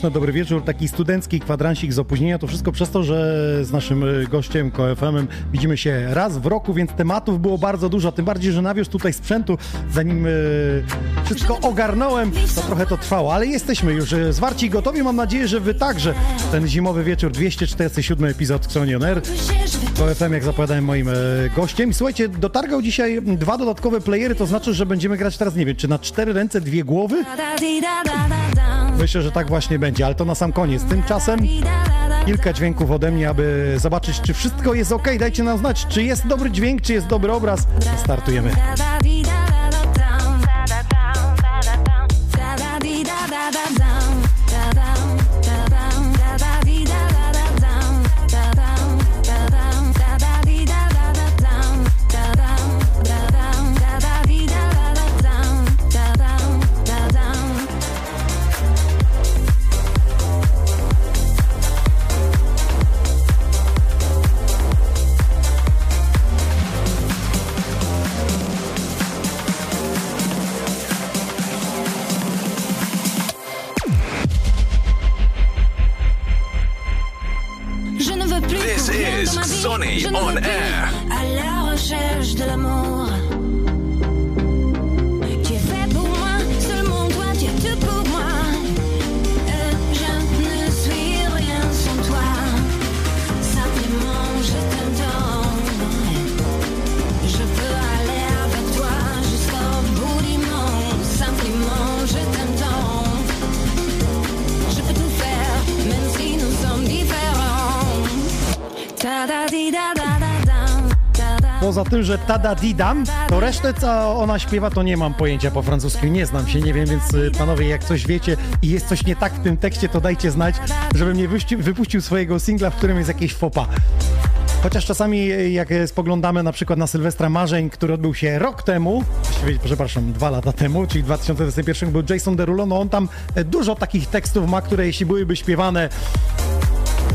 Muzyczny dobry wieczór, taki studencki kwadransik z opóźnienia. To wszystko przez to, że z naszym y, gościem KFM-em widzimy się raz w roku, więc tematów było bardzo dużo. Tym bardziej, że nawiózł tutaj sprzętu, zanim y, wszystko ogarnąłem, to trochę to trwało. Ale jesteśmy już y, zwarci i gotowi. Mam nadzieję, że wy także. Ten zimowy wieczór, 247 epizod Sony On Air. KFM, jak zapowiadałem, moim e, gościem. Słuchajcie, dotargał dzisiaj dwa dodatkowe playery, to znaczy, że będziemy grać teraz, nie wiem, czy na cztery ręce, dwie głowy? Myślę, że tak właśnie będzie, ale to na sam koniec. Tymczasem kilka dźwięków ode mnie, aby zobaczyć, czy wszystko jest ok. Dajcie nam znać, czy jest dobry dźwięk, czy jest dobry obraz. Startujemy. On air. À la recherche de l'amour. Tu es fait pour moi, seulement toi, tu es tout pour moi. Euh, je ne suis rien sans toi. Simplement, je tant. Je peux aller avec toi jusqu'au bout du monde. Simplement, je tant. Je peux tout faire, même si nous sommes différents. Ta-da-di-da-da-da-dam, ta-da. Poza tym, że tada didam, to resztę, co ona śpiewa, to nie mam pojęcia po francusku. Nie znam się, nie wiem, więc y, panowie, jak coś wiecie i jest coś nie tak w tym tekście, to dajcie znać, żebym nie wypuścił swojego singla, w którym jest jakieś fopa. Chociaż czasami, y, jak y, spoglądamy na przykład na Sylwestra Marzeń, który odbył się rok temu, przepraszam, dwa lata temu, czyli w 2021 był Jason Derulo, no on tam dużo takich tekstów ma, które jeśli byłyby śpiewane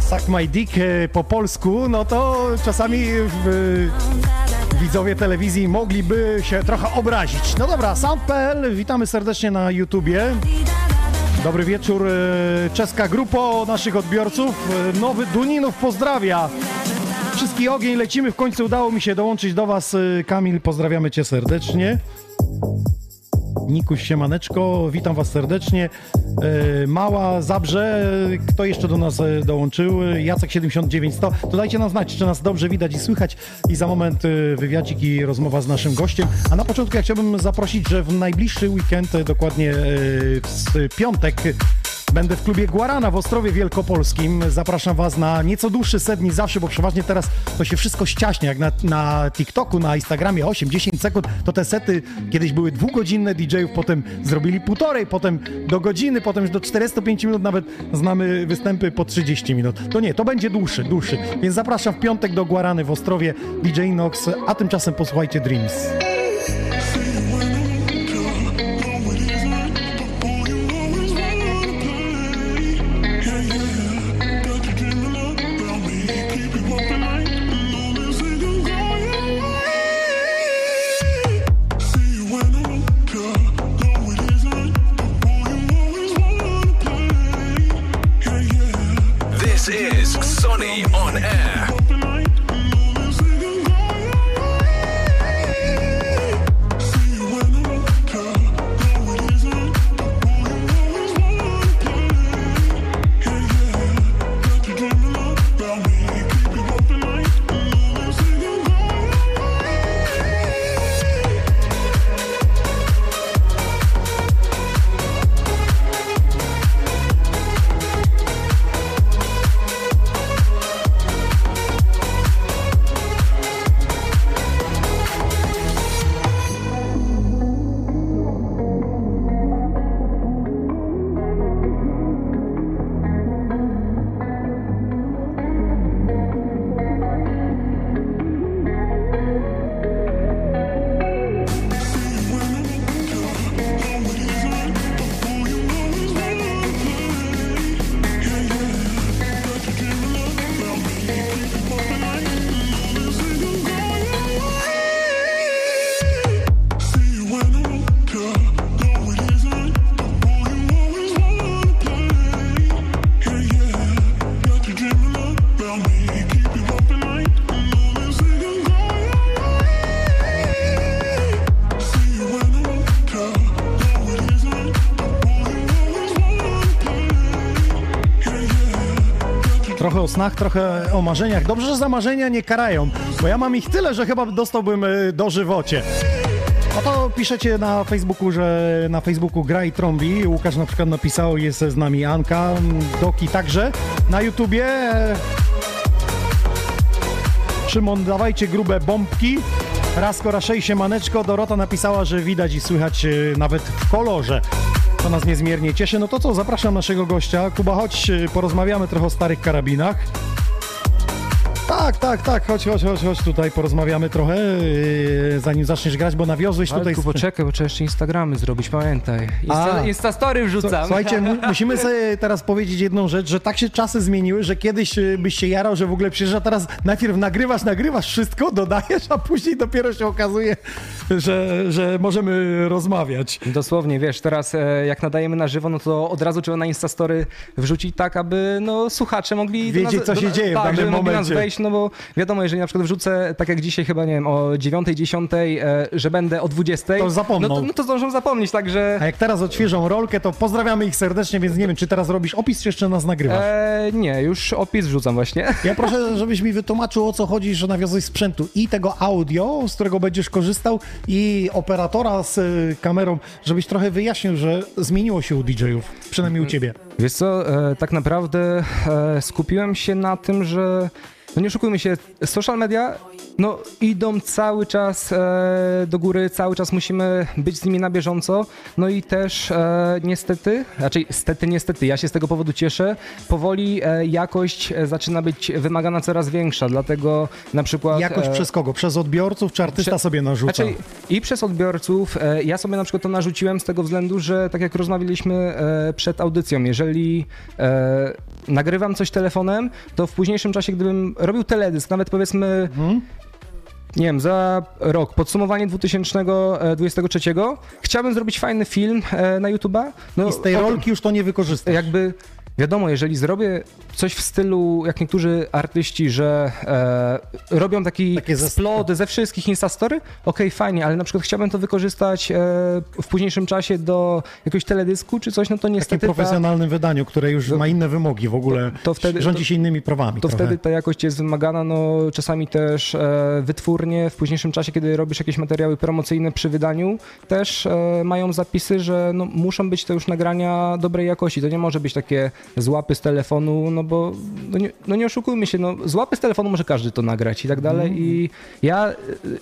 Suck My Dick e, po polsku, no to czasami w, widzowie telewizji mogliby się trochę obrazić. No dobra, Sound.pl, witamy serdecznie na YouTubie. Dobry wieczór, e, czeska grupo naszych odbiorców. E, Nowy Duninów pozdrawia. Wszystki ogień, lecimy. W końcu udało mi się dołączyć do Was. e, Kamil, pozdrawiamy Cię serdecznie. Nikuś Siemaneczko, witam Was serdecznie. E, Mała Zabrze, kto jeszcze do nas e, dołączył? Jacek 79100. To dajcie nam znać, czy nas dobrze widać i słychać. I za moment e, wywiadzik i rozmowa z naszym gościem. A na początku ja chciałbym zaprosić, że w najbliższy weekend, dokładnie w piątek, Będę w klubie Guarana w Ostrowie Wielkopolskim. Zapraszam Was na nieco dłuższy set niż zawsze, bo przeważnie teraz to się wszystko ściaśnie. Jak na, na TikToku, na Instagramie 8-10 sekund, to te sety kiedyś były dwugodzinne DJ-ów, potem zrobili półtorej, potem do godziny, potem już do 45 minut, nawet znamy występy po 30 minut. To nie, to będzie dłuższy, dłuższy. Więc zapraszam w piątek do Guarany w Ostrowie DJ Nox, a tymczasem posłuchajcie Dreams. Snach, trochę o marzeniach. Dobrze, że za marzenia nie karają, bo ja mam ich tyle, że chyba dostałbym y, dożywocie. No to piszecie na Facebooku, że na Facebooku gra i trąbi. Łukasz na przykład napisał, jest z nami Anka, Doki także. Na YouTubie e, Szymon, dawajcie grube bombki. Rasko, raszej się maneczko. Dorota napisała, że widać i słychać e, nawet w kolorze. To nas niezmiernie cieszy. No to co, zapraszam naszego gościa. Kuba, chodź, e, porozmawiamy trochę o starych karabinach. Tak, tak, tak, chodź, chodź, chodź, chodź tutaj, porozmawiamy trochę, yy, zanim zaczniesz grać, bo nawiozłeś Ale tutaj... tu poczekaj, bo trzeba jeszcze Instagramy zrobić, pamiętaj. Insta, A. Instastory wrzucam. Słuchajcie, mu, musimy sobie teraz powiedzieć jedną rzecz, że tak się czasy zmieniły, że kiedyś y, byś się jarał, że w ogóle przyjeżdża, teraz najpierw nagrywasz, nagrywasz wszystko, dodajesz, a później dopiero się okazuje, że, że możemy rozmawiać. Dosłownie, wiesz, teraz e, jak nadajemy na żywo, no to od razu trzeba na Instastory wrzucić tak, aby no, słuchacze mogli... do Wiedzieć, co się dzieje w tak, danym mogli nas momencie. No bo wiadomo, jeżeli na przykład wrzucę, tak jak dzisiaj chyba, nie wiem, o 9, 10, e, że będę o 20, To zapomną. No to, no to zdążą zapomnieć, także... A jak teraz odświeżą rolkę, to pozdrawiamy ich serdecznie, więc nie wiem, czy teraz robisz opis, czy jeszcze nas nagrywasz. E, nie, już opis wrzucam właśnie. Ja proszę, żebyś mi wytłumaczył, o co chodzi, że nawiązałeś sprzętu i tego audio, z którego będziesz korzystał, i operatora z y, kamerą, żebyś trochę wyjaśnił, że zmieniło się u DJ-ów, przynajmniej u ciebie. Wiesz co, e, tak naprawdę e, skupiłem się na tym, że no nie oszukujmy się, social media no, idą cały czas e, do góry, cały czas musimy być z nimi na bieżąco. No i też e, niestety, raczej stety, niestety, ja się z tego powodu cieszę, powoli e, jakość e, zaczyna być wymagana coraz większa, dlatego na przykład... Jakoś e, przez kogo? Przez odbiorców, czy artysta Prze- sobie narzuca? Znaczy, I przez odbiorców. E, ja sobie na przykład to narzuciłem z tego względu, że tak jak rozmawialiśmy przed audycją, jeżeli nagrywam coś telefonem, to w późniejszym czasie, gdybym robił teledysk, nawet powiedzmy. Mhm. Nie wiem, za rok, podsumowanie 2023, chciałbym zrobić fajny film e, na YouTube'a. No, I z tej rolki już to nie wykorzystasz. jakby wiadomo, jeżeli zrobię coś w stylu, jak niektórzy artyści, że e, robią taki Takie splot ze wszystkich Instastory, okej, fajnie, ale na przykład chciałbym to wykorzystać e, w późniejszym czasie do jakiegoś teledysku czy coś, no to W takim niestety ta, profesjonalnym wydaniu, które już ma inne wymogi w ogóle, to wtedy- rządzi to- się innymi prawami. to trochę. wtedy ta jakość jest wymagana, no czasami też e, wytwórnie w późniejszym czasie, kiedy robisz jakieś materiały promocyjne przy wydaniu, też e, mają zapisy, że no, muszą być to już nagrania dobrej jakości. To nie może być takie złapy z telefonu, no bo no nie, no nie oszukujmy się, no złapy z telefonu może każdy to nagrać i tak dalej i ja e,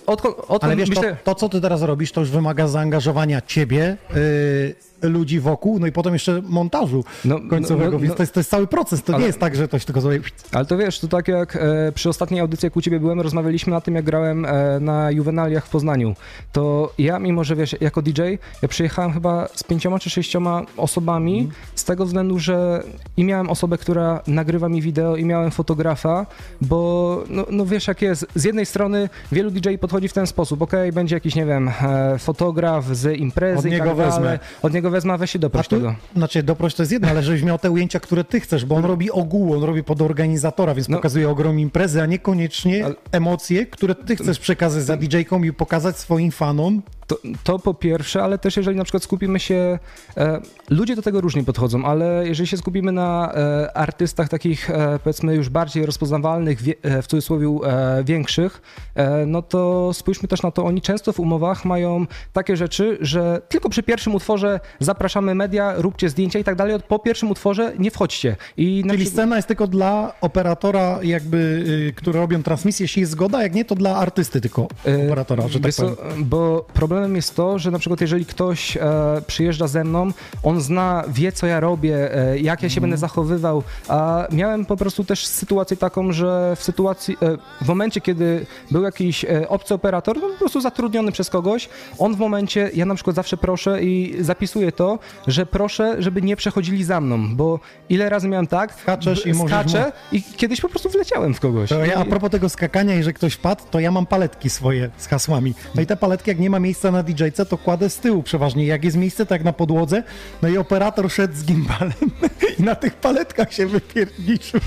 odkąd, odkąd Mm. Ale wiesz, myślę... to, to co ty teraz robisz, to już wymaga zaangażowania ciebie, yy, ludzi wokół, no i potem jeszcze montażu No, końcowego, no, no, więc no. to, jest, to jest cały proces, to nie Ale- jest tak, że to się tylko sobie... Ale to wiesz, to tak jak e, przy ostatniej audycji, jak u ciebie byłem, rozmawialiśmy na tym, jak grałem e, na Juvenaliach w Poznaniu. To ja, mimo że wiesz, jako DJ, ja przyjechałem chyba z pięcioma czy sześcioma osobami, z tego względu, że i miałem osobę, która nagrywa mi wideo, i miałem fotografa, bo no, no wiesz, jak jest. Z jednej strony wielu DJ podchodzi w ten sposób, okej, będzie jakiś, nie wiem, e, fotograf z imprezy Od i niego tak dalej. wezmę. Od niego wezmę, a weź się doproś tego. znaczy doproś to jest jedno, ale żebyś miał te ujęcia, które ty chcesz, bo on robi ogół, on robi pod organizatora, więc No. pokazuje ogrom imprezy, a niekoniecznie Ale- emocje, które ty chcesz przekazać za DJ-ką i pokazać swoim fanom. To, to po pierwsze, ale też jeżeli na przykład skupimy się, e, ludzie do tego różnie podchodzą, ale jeżeli się skupimy na e, artystach takich e, powiedzmy już bardziej rozpoznawalnych, wie, e, w cudzysłowie e, większych, e, no to spójrzmy też na to, oni często w umowach mają takie rzeczy, że tylko przy pierwszym utworze zapraszamy media, róbcie zdjęcia i tak dalej, po pierwszym utworze nie wchodźcie. I na Czyli przykład- scena jest tylko dla operatora, jakby, y, który robią transmisję, jeśli jest zgoda, jak nie, to dla artysty tylko E, operatora, że tak powiem. Bo problemem jest to, że na przykład jeżeli ktoś e, przyjeżdża ze mną, on zna, wie co ja robię, e, jak ja się Mhm. będę zachowywał, a miałem po prostu też sytuację taką, że w sytuacji, e, w momencie kiedy był jakiś e, obcy operator, no po prostu zatrudniony przez kogoś, on w momencie, ja na przykład zawsze proszę i zapisuję to, że proszę, żeby nie przechodzili za mną, bo ile razy miałem tak, Skaczesz i skaczę mu- i kiedyś po prostu wleciałem w kogoś. To ja a I- propos tego skakania, jeżeli ktoś wpadł, to ja mam paletki swoje z hasłami. No i te paletki, jak nie ma miejsca na DJ-ce, to kładę z tyłu przeważnie. Jak jest miejsce, tak na podłodze. No i operator szedł z gimbalem i na tych paletkach się wypierniczył.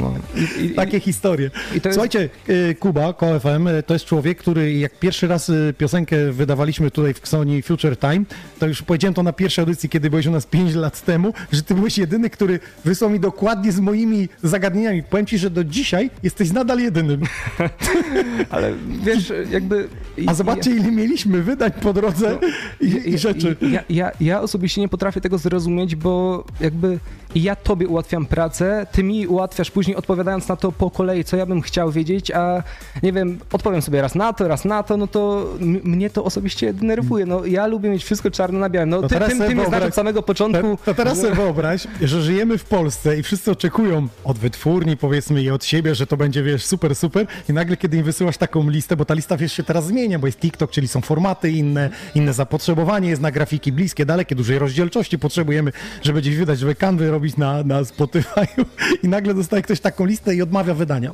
No. I, i, Takie historie. i to jest- Słuchajcie, y, Kuba, KFM, y, to jest człowiek, który jak pierwszy raz y, piosenkę wydawaliśmy tutaj w Xoni Future Time, to już powiedziałem to na pierwszej audycji, kiedy byłeś u nas 5 lat temu, że ty byłeś jedyny, który wysłał mi dokładnie z moimi zagadnieniami. Powiem ci, że do dzisiaj jesteś nadal jedynym. Ale wiesz, jakby... A zobaczcie, ile mieliśmy wydań po drodze i, i rzeczy. Ja, ja, ja osobiście nie potrafię tego zrozumieć, bo jakby ja tobie ułatwiam pracę, ty mi ułatwiasz później odpowiadając na to po kolei, co ja bym chciał wiedzieć, a nie wiem, odpowiem sobie raz na to, raz na to, no to mnie to osobiście denerwuje. No ja lubię mieć wszystko czarno na białym. No To ty, teraz ty, sobie ty mnie znasz wyobraź- od samego początku. To, to teraz sobie wyobraź, że żyjemy w Polsce i wszyscy oczekują od wytwórni, powiedzmy, i od siebie, że to będzie, wiesz, super, super i nagle, kiedy im wysyłasz taką listę, bo ta lista, wiesz, się teraz zmienia, bo jest TikTok, czyli są formaty inne, inne zapotrzebowanie jest na grafiki bliskie, dalekie, dużej rozdzielczości potrzebujemy, żeby gdzieś wydać, żeby kanwy robić na, na Spotify'u i nagle dostaje ktoś taką listę i odmawia wydania.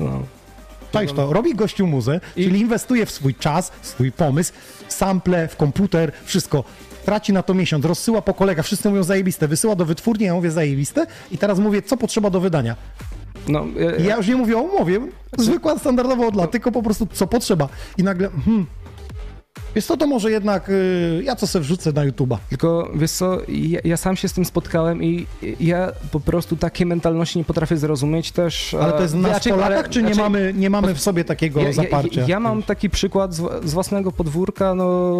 No. Czaisz to, robi gościu muzę, czyli inwestuje w swój czas, swój pomysł, sample, w komputer, wszystko. Traci na to miesiąc, rozsyła po kolegach, wszyscy mówią zajebiste, wysyła do wytwórni, ja mówię zajebiste i teraz mówię, co potrzeba do wydania. No, ja, I ja już nie mówię o umowie, zwykła, standardowa od lat, tylko po prostu co potrzeba. I nagle, hmm, wiesz co, to może jednak y, ja co sobie wrzucę na YouTube'a. Tylko wiesz co, ja, ja sam się z tym spotkałem i ja po prostu takiej mentalności nie potrafię zrozumieć też. Ale to jest e, nas znaczy, Polakach, ale- czy nie, znaczy, mamy, nie mamy w sobie takiego Ja, ja, zaparcia? ja mam taki przykład z, z własnego podwórka, no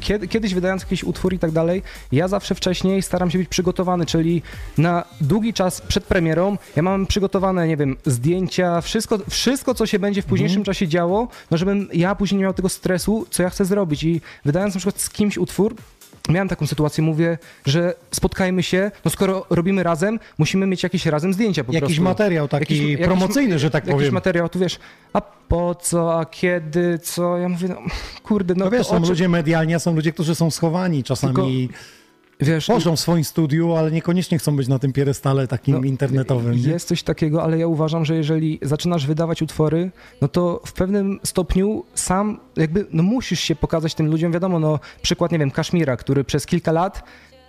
kiedy, kiedyś wydając jakiś utwór i tak dalej, ja zawsze wcześniej staram się być przygotowany, czyli na długi czas przed premierą ja mam przygotowane, nie wiem, zdjęcia, wszystko, wszystko co się będzie w późniejszym czasie działo, no żebym ja później nie miał tego stresu, co ja chcę zrobić i wydając na przykład z kimś utwór, Miałem taką sytuację, mówię, że spotkajmy się, no skoro robimy razem, musimy mieć jakieś razem zdjęcia po Jakiś prostu. materiał taki Jakiś- promocyjny, że tak jakiś powiem. materiał, tu wiesz, a po co, a kiedy, co? Ja mówię, no kurde, no No wiesz, to są czym- ludzie medialni, a są ludzie, którzy są schowani czasami. Wiesz, Tworzą w swoim studiu, ale niekoniecznie chcą być na tym pierestale takim no, internetowym. nie? Jest coś takiego, ale ja uważam, że jeżeli zaczynasz wydawać utwory, no to w pewnym stopniu sam jakby, no musisz się pokazać tym ludziom, wiadomo, no przykład, nie wiem, Kaszmira, który przez kilka lat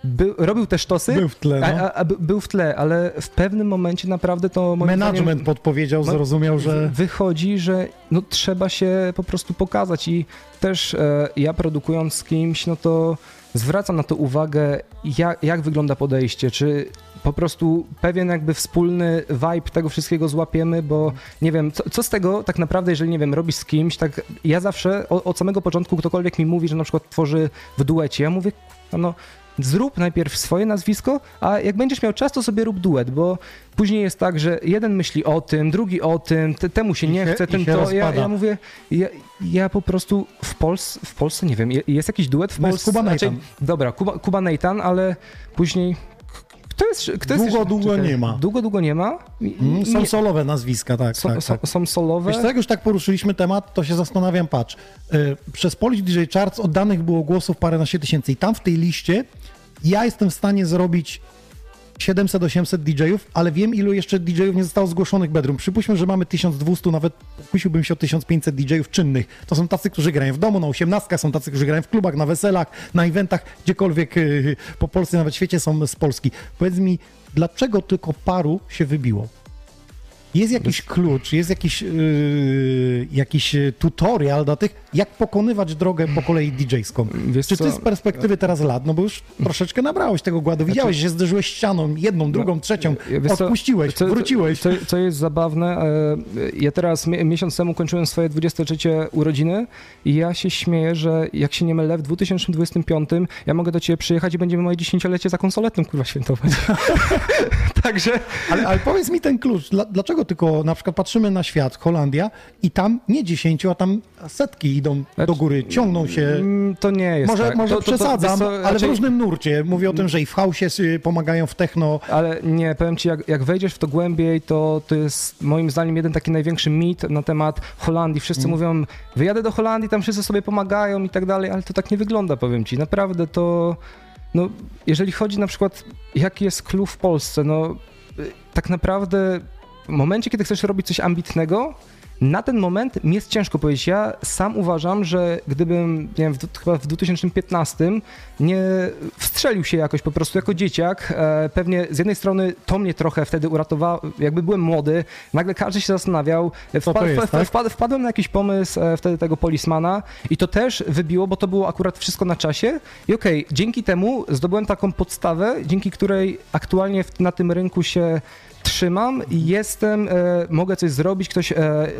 był, robił te sztosy, Był w tle, no. a, a, a by- był w tle, ale w pewnym momencie naprawdę to Management zdaniem, podpowiedział, no, zrozumiał, że wychodzi, że no, trzeba się po prostu pokazać i też e, ja produkując z kimś, no to zwracam na to uwagę, jak, jak wygląda podejście, czy po prostu pewien jakby wspólny vibe tego wszystkiego złapiemy, bo nie wiem, co, co z tego tak naprawdę, jeżeli nie wiem, robisz z kimś, tak ja zawsze o- od samego początku ktokolwiek mi mówi, że na przykład tworzy w duecie, ja mówię, no zrób najpierw swoje nazwisko, a jak będziesz miał czas, to sobie rób duet, bo później jest tak, że jeden myśli o tym, drugi o tym, te, temu się nie się- chce, i ten się to. Ja, ja mówię, ja, ja po prostu w, Pols w Polsce, nie wiem, je- jest jakiś duet w No jest Polsce? Kuba Nathan. dobra, Kuba, Kuba Nathan, ale później... Kto jest, kto jest Długo, długo nie ma. Długo, długo nie ma? Mm, są nie- solowe nazwiska, tak, są, tak, tak. są solowe. Wiesz jak już tak poruszyliśmy temat, to się zastanawiam, patrz, y, przez Polish DJ Charts oddanych było głosów paręnaście tysięcy i tam w tej liście ja jestem w stanie zrobić 700-800 DJ-ów, ale wiem, ilu jeszcze DJ-ów nie zostało zgłoszonych bedroom. Przypuśćmy, że mamy 1200, nawet pokusiłbym się o 1500 DJ-ów czynnych. To są tacy, którzy grają w domu, na osiemnastkach, są tacy, którzy grają w klubach, na weselach, na eventach, gdziekolwiek y, po Polsce, nawet świecie są z Polski. Powiedz mi, dlaczego tylko paru się wybiło? Jest jakiś klucz, jest jakiś, yy, jakiś yy, tutorial dla tych, jak pokonywać drogę po kolei DJ-ską. Wiesz Czy co? ty z perspektywy teraz lat, no bo już troszeczkę nabrałeś tego gładu, widziałeś, że się zderzyłeś ścianą, jedną, drugą, trzecią, Znaczy- Wiesz co, odpuściłeś, co- wróciłeś. Co, co jest zabawne, e, ja teraz mi- miesiąc temu kończyłem swoje 23 urodziny i ja się śmieję, że jak się nie mylę, w 2025 ja mogę do ciebie przyjechać i będziemy moje dziesięciolecie za konsoletą kurwa świętować. Także Ale, ale powiedz mi ten klucz, dla, dlaczego tylko na przykład patrzymy na świat, Holandia i tam nie dziesięciu, a tam setki idą do góry, ciągną się... mm, to nie jest Może, tak. może to, to, to, przesadzam, wiesz co, ale raczej- w różnym nurcie. Mówię o tym, że i w house'ie y, pomagają w techno, Ale nie, powiem ci, jak, jak wejdziesz w to głębiej, to to jest moim zdaniem jeden taki największy mit na temat Holandii. Wszyscy Mm. mówią, wyjadę do Holandii, tam wszyscy sobie pomagają i tak dalej, ale to tak nie wygląda, powiem ci. Naprawdę to, no, jeżeli chodzi na przykład, jaki jest klub w Polsce, no, y, tak naprawdę w momencie, kiedy chcesz robić coś ambitnego, na ten moment mi jest ciężko powiedzieć. Ja sam uważam, że gdybym, nie wiem, w, chyba w 2015 nie wstrzelił się jakoś po prostu jako dzieciak, e, pewnie z jednej strony to mnie trochę wtedy uratowało, jakby byłem młody, nagle każdy się zastanawiał, to jest, tak? wpad, wpadłem na jakiś pomysł e, wtedy tego polismana i to też wybiło, bo to było akurat wszystko na czasie i okej, dzięki temu zdobyłem taką podstawę, dzięki której aktualnie w, na tym rynku się trzymam i jestem, e, mogę coś zrobić, ktoś, e,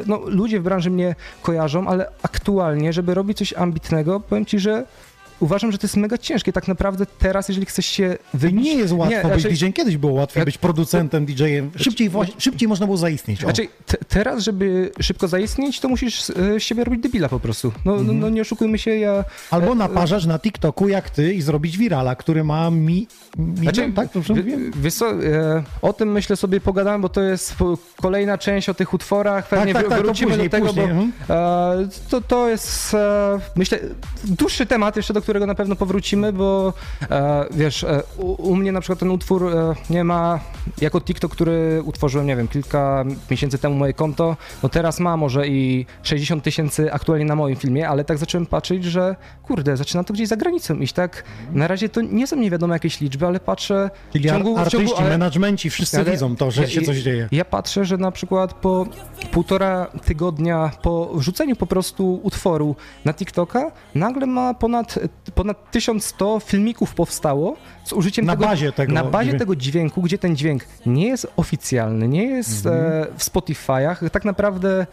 no ludzie w branży mnie kojarzą, ale aktualnie, żeby robić coś ambitnego, powiem ci, że uważam, że to jest mega ciężkie tak naprawdę teraz, jeżeli chcesz się wybić. Nie jest łatwo być raczej- DJ-em. Kiedyś było łatwiej być producentem, DJ-em. Szybciej, właśnie- szybciej można było zaistnieć. O. Znaczy, te, teraz, żeby szybko zaistnieć, to musisz z, e, siebie robić debila po prostu. No, no, no nie oszukujmy się, ja... Albo e, naparzasz na TikToku jak ty i zrobić wirala, który ma mi... milion, Znaczy, tak? Dobrze? Wiesz co, e, o tym myślę sobie pogadałem, bo to jest kolejna część o tych utworach. Pewnie tak, wr- tak, to wrócimy później, do tego, później, bo mhm. e, to, to jest, e, myślę, dłuższy temat jeszcze, do którego na pewno powrócimy, bo e, wiesz, e, u, u mnie na przykład ten utwór e, nie ma, jako TikTok, który utworzyłem, nie wiem, kilka miesięcy temu moje konto, no teraz ma może i 60 tysięcy aktualnie na moim filmie, ale tak zacząłem patrzeć, że kurde, zaczyna to gdzieś za granicą iść, tak? Na razie to nie są nie wiadomo jakieś liczby, ale patrzę Czyli w ciągu, w artyści, ciągu, ale- menadżmenci, wszyscy ale widzą to, że ja- się coś dzieje. Ja patrzę, że na przykład po półtora tygodnia po wrzuceniu po prostu utworu na TikToka nagle ma ponad, ponad 1100 filmików powstało z użyciem Na tego, bazie tego na bazie dźwięku. tego dźwięku, gdzie ten dźwięk nie jest oficjalny, nie jest Mhm. e, w Spotify'ach, tak naprawdę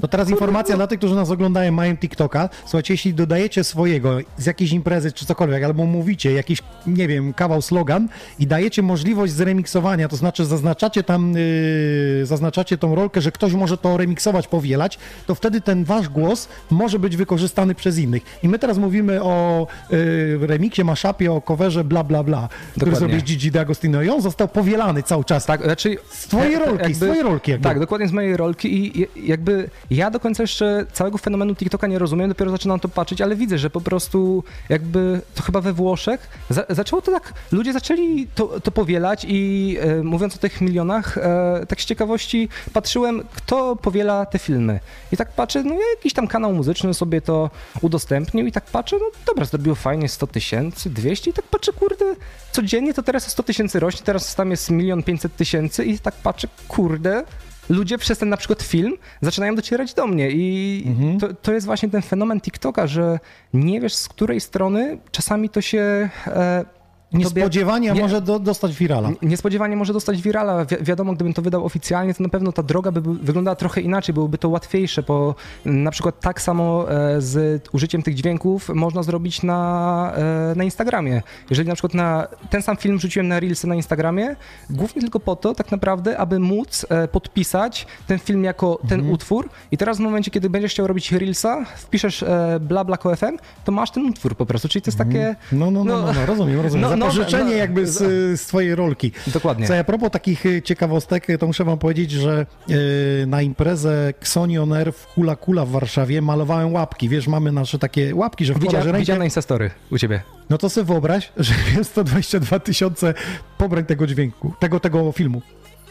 To teraz informacja dla tych, którzy nas oglądają, mają TikToka. Słuchajcie, jeśli dodajecie swojego z jakiejś imprezy czy cokolwiek, albo mówicie jakiś, nie wiem, kawał, slogan i dajecie możliwość zremiksowania, to znaczy zaznaczacie tam, yy, zaznaczacie tą rolkę, że ktoś może to remiksować, powielać, to wtedy ten wasz głos może być wykorzystany przez innych. I my teraz mówimy o yy, remiksie, maszapie, o coverze, bla, bla, bla, który Dokładnie. zrobił Gigi D'Agostino i on został powielany cały czas. Tak, raczej Z twojej rolki, z twojej rolki jakby. Tak, dokładnie z mojej rolki i jakby ja do końca jeszcze całego fenomenu TikToka nie rozumiem, dopiero zaczynam to patrzeć, ale widzę, że po prostu jakby to chyba we Włoszech za, zaczęło to tak, ludzie zaczęli to, to powielać i e, mówiąc o tych milionach, e, tak z ciekawości patrzyłem, kto powiela te filmy. I tak patrzę, no jakiś tam kanał muzyczny sobie to udostępnił i tak patrzę, no dobra, zrobiło fajnie 100 tysięcy, 200 i tak patrzę, kurde, codziennie to teraz 100 tysięcy rośnie, teraz tam jest milion 500 tysięcy i tak patrzę, kurde, ludzie przez ten na przykład film zaczynają docierać do mnie i Mhm. to, to jest właśnie ten fenomen TikToka, że nie wiesz z której strony czasami to się e, tobie- Niespodziewanie nie- może do, dostać wirala. Niespodziewanie może dostać wirala. Wi wiadomo, gdybym to wydał oficjalnie, to na pewno ta droga by wyglądała trochę inaczej, byłoby to łatwiejsze, bo na przykład tak samo e, z użyciem tych dźwięków można zrobić na, e, na Instagramie. Jeżeli na przykład na ten sam film rzuciłem na Reelsy na Instagramie, głównie tylko po to tak naprawdę, aby móc e, podpisać ten film jako ten utwór i teraz w momencie, kiedy będziesz chciał robić Reelsa, wpiszesz bla bla KFM, to masz ten utwór po prostu, czyli to jest takie... No, no, no, no, no rozumiem, rozumiem. no, no, Zapożyczenie no, jakby z, z twojej rolki. Dokładnie. Co a propos takich y, ciekawostek, to muszę wam powiedzieć, że y, na imprezę Xonion Air w Kula Kula w Warszawie malowałem łapki. Wiesz, mamy nasze takie łapki, że wkładasz Widzia, rękę. widziałem Instastory u ciebie. No to sobie wyobraź, że jest 122 tysiące pobrań tego dźwięku, tego, tego filmu.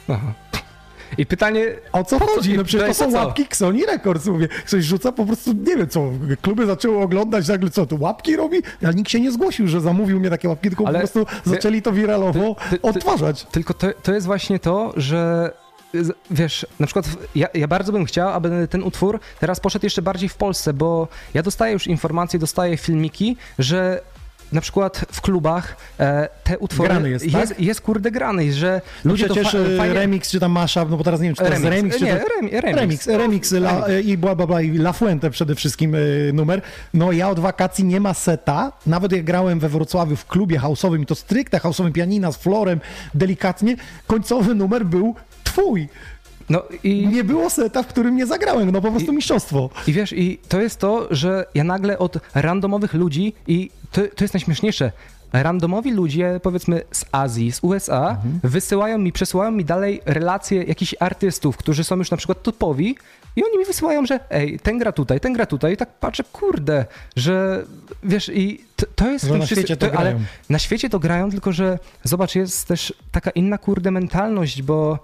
Aha. I pytanie, O co chodzi? No przecież to są łapki Xoni Records, mówię. Ktoś rzuca po prostu, nie wiem co, kluby zaczęły oglądać, nagle co, to łapki robi? Ale nikt się nie zgłosił, że zamówił mnie takie łapki, tylko Ale po prostu zaczęli to wiralowo ty- ty- odtwarzać. Tylko to, to jest właśnie to, że wiesz, na przykład ja, ja bardzo bym chciał, aby ten utwór teraz poszedł jeszcze bardziej w Polsce, bo ja dostaję już informacje, dostaję filmiki, że na przykład w klubach e, te utwory Grany jest, jest, tak? jest kurde grany, że ludzie przecież to fa- fajnie... remix, czy tam mashup, no bo teraz nie wiem, czy to jest remix, czy nie, to... rem, remix. Remix, remix la, e, i bla, bla, bla, i La Fuente przede wszystkim e, numer. No ja od wakacji nie ma seta, nawet jak grałem we Wrocławiu w klubie house'owym to stricte house'owym pianina z florem, delikatnie, końcowy numer był twój. No i... Nie było seta, w którym nie zagrałem, no po prostu mistrzostwo. I wiesz, i to jest to, że ja nagle od randomowych ludzi, i to, to jest najśmieszniejsze, randomowi ludzie, powiedzmy z Azji, z USA, Mhm. wysyłają mi, przesyłają mi dalej relacje jakichś artystów, którzy są już na przykład topowi i oni mi wysyłają, że ej, ten gra tutaj, ten gra tutaj i tak patrzę, kurde, że wiesz, i to, to jest... Że na wszyscy- świecie to ale grają. na świecie to grają, tylko że zobacz, jest też taka inna kurde mentalność, bo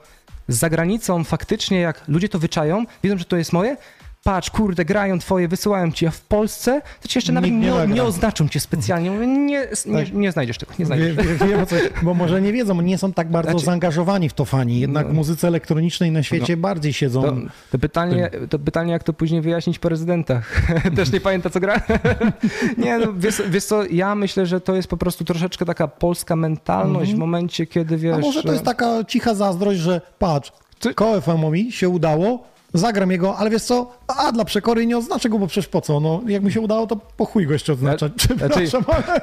za granicą faktycznie, jak ludzie to wyczają, wiedzą, że to jest moje, patrz, kurde, grają twoje, wysyłają ci, a w Polsce to ci jeszcze nawet nie nie, nie, oznaczą cię specjalnie. Mówię, nie, nie, Tak. nie znajdziesz tego, nie Wie, znajdziesz. wie, o co, bo może nie wiedzą, nie są tak bardzo Znaczy- zaangażowani w to fani. Jednak No. w muzyce elektronicznej na świecie bardziej siedzą. To, to, pytanie, to pytanie, jak to później wyjaśnić po rezydentach. Też nie pamięta, co gra? nie, no, wiesz, wiesz co, ja myślę, że to jest po prostu troszeczkę taka polska mentalność w momencie, kiedy wiesz... Mhm. A może to jest taka cicha zazdrość, że patrz, Ty- KFM-owi się udało, zagram jego, ale wiesz co, a dla przekory nie oznaczę go, bo przecież po co? No, jak mi się udało, to po chuj go jeszcze oznaczać. Przepraszam, ale...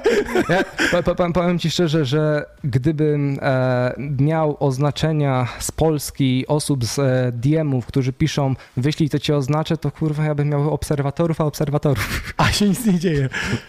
Ja, po, po, powiem- ci szczerze, że gdybym e, miał oznaczenia z Polski osób z e, DM-ów, którzy piszą wyślij to cię oznaczę, to kurwa ja bym miał obserwatorów, a obserwatorów. A się nic nie dzieje.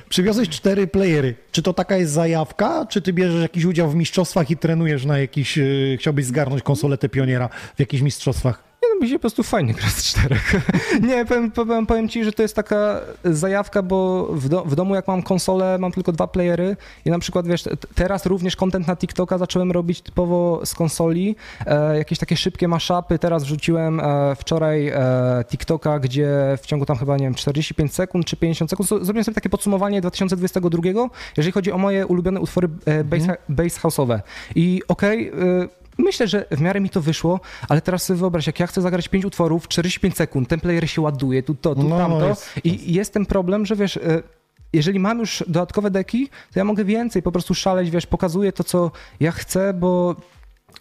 Przywiozłeś cztery playery. Czy to taka jest zajawka, czy ty bierzesz jakiś udział w mistrzostwach i trenujesz na jakiś, yy, chciałbyś zgarnąć konsoletę pioniera w jakichś mistrzostwach? No mi się po prostu fajnie gra z czterech. Nie, powiem, powiem, powiem ci, że to jest taka zajawka, bo w, do, w domu jak mam konsolę, mam tylko dwa playery i na przykład wiesz, teraz również content na TikToka zacząłem robić typowo z konsoli, e, jakieś takie szybkie mashupy, teraz wrzuciłem e, wczoraj e, TikToka, gdzie w ciągu tam chyba, nie wiem, 45 sekund czy 50 sekund, zrobiłem sobie takie podsumowanie 2022, jeżeli chodzi o moje ulubione utwory e, bass, bass house'owe i okej, e, Myślę, że w miarę mi to wyszło, ale teraz sobie wyobraź, jak ja chcę zagrać 5 utworów, 45 sekund, ten player się ładuje, tu to, tu No, tamto jest- i jest ten problem, że wiesz, e, jeżeli mam już dodatkowe deki, to ja mogę więcej po prostu szaleć, wiesz, pokazuję to, co ja chcę, bo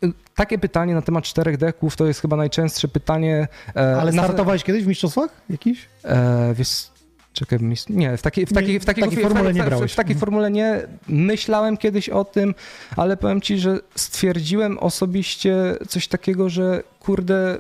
e, takie pytanie na temat czterech deków to jest chyba najczęstsze pytanie. e, Ale na- startowałeś kiedyś w mistrzostwach jakiś? E, wiesz, czekaj, nie, w takiej, w takiej, w takiej, w takiej formule nie brałeś. W takiej formule nie. Myślałem kiedyś o tym, ale powiem ci, że stwierdziłem osobiście coś takiego, że kurde,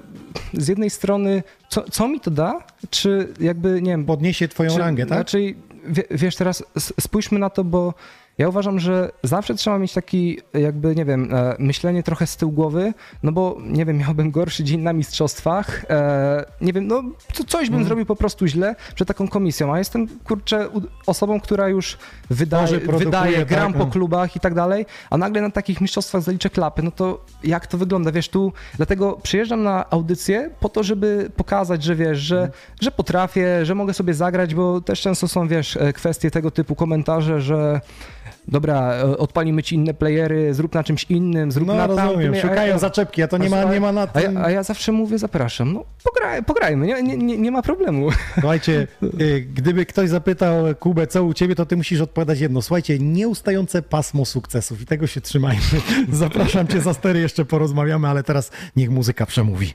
z jednej strony, co, co mi to da? Czy jakby, nie wiem, Podniesie twoją czy, rangę, tak? Raczej, wie, wiesz, teraz spójrzmy na to, bo ja uważam, że zawsze trzeba mieć taki, jakby, nie wiem, e, myślenie trochę z tyłu głowy, no bo, nie wiem, miałbym gorszy dzień na mistrzostwach, e, nie wiem, no co, coś bym zrobił po prostu źle przed taką komisją, a jestem, kurczę, osobą, która już wydaje, wydaje gram tak, po no. klubach i tak dalej, a nagle na takich mistrzostwach zaliczę klapy, no to jak to wygląda, wiesz, tu, dlatego przyjeżdżam na audycję po to, żeby pokazać, że wiesz, że, Mhm. że potrafię, że mogę sobie zagrać, bo też często są, wiesz, e, kwestie tego typu komentarze, że dobra, e, odpalimy ci inne playery, zrób na czymś innym, zrób No na tamtym. rozumiem, A ja- szukają zaczepki, a to nie ma, nie ma na a tym... ja, a ja zawsze mówię, zapraszam, no pograj, pograjmy, nie, nie, nie, nie ma problemu. Słuchajcie, y, gdyby ktoś zapytał Kubę, co u ciebie, to ty musisz odpowiadać jedno. Słuchajcie, nieustające pasmo sukcesów i tego się trzymajmy. Zapraszam cię za stery, jeszcze porozmawiamy, ale teraz niech muzyka przemówi.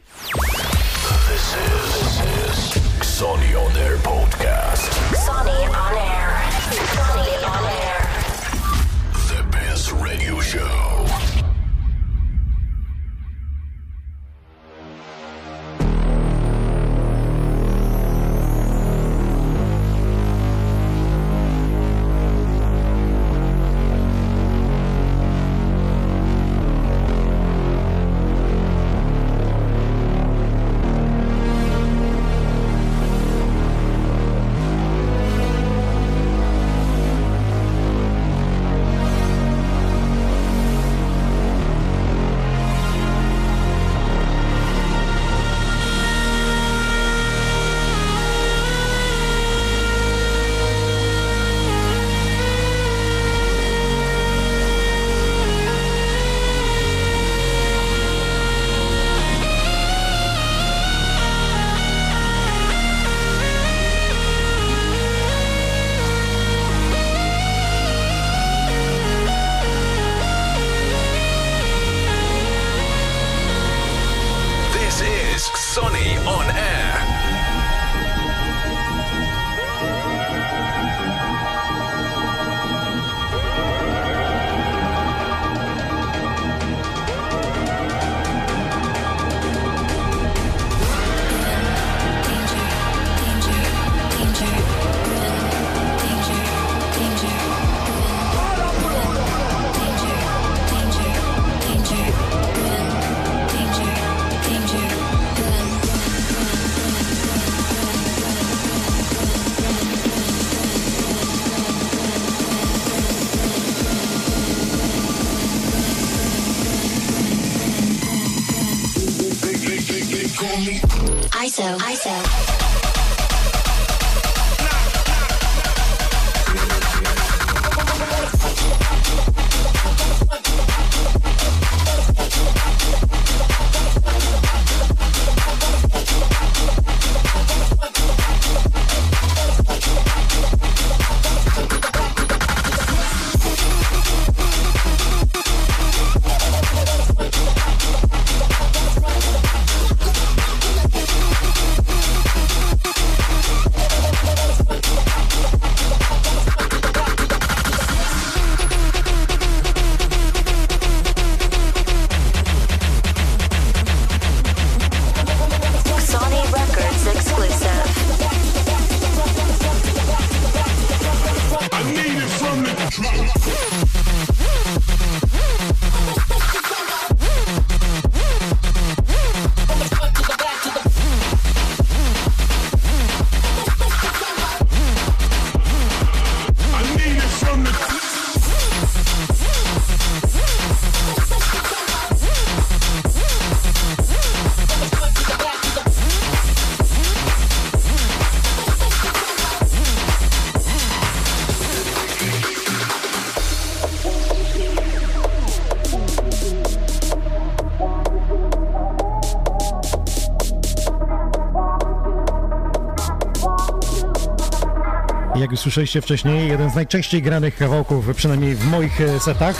Słyszeliście wcześniej, jeden z najczęściej granych kawałków, przynajmniej w moich e, setach.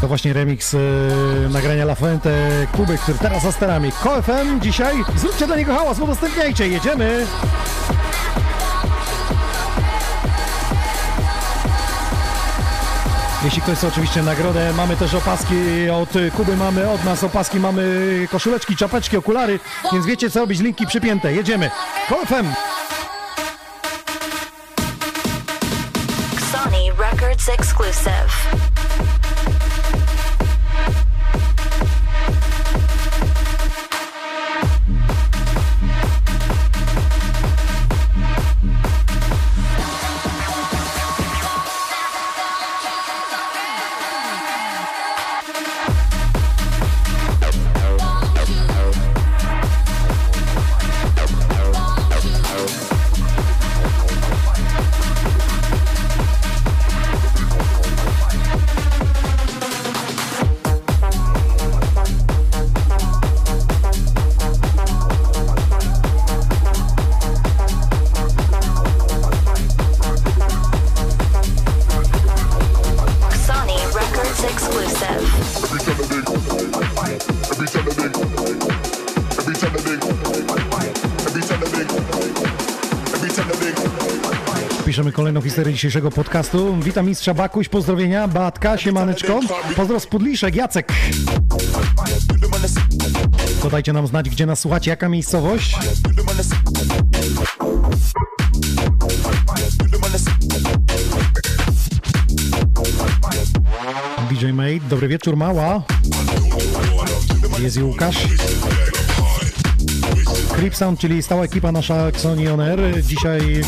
To właśnie remix e, nagrania La Fuente Kuby, który teraz za sterami. KFM dzisiaj, zróbcie dla niego hałas, udostępniajcie, jedziemy! Jeśli ktoś chce oczywiście nagrodę, mamy też opaski od Kuby, mamy od nas opaski, mamy koszuleczki, czapeczki, okulary, więc wiecie co robić, linki przypięte, jedziemy. KFM! Exclusive. Historię dzisiejszego podcastu. Witam mistrza Bakuś, pozdrowienia, Batka, siemaneczko. Pozdro z Jacek. To dajcie nam znać, gdzie nas słuchacie, jaka miejscowość. DJ Mate, dobry wieczór, mała. Jest i Łukasz. Creep Sound, czyli stała ekipa nasza Xoni On Air. Dzisiaj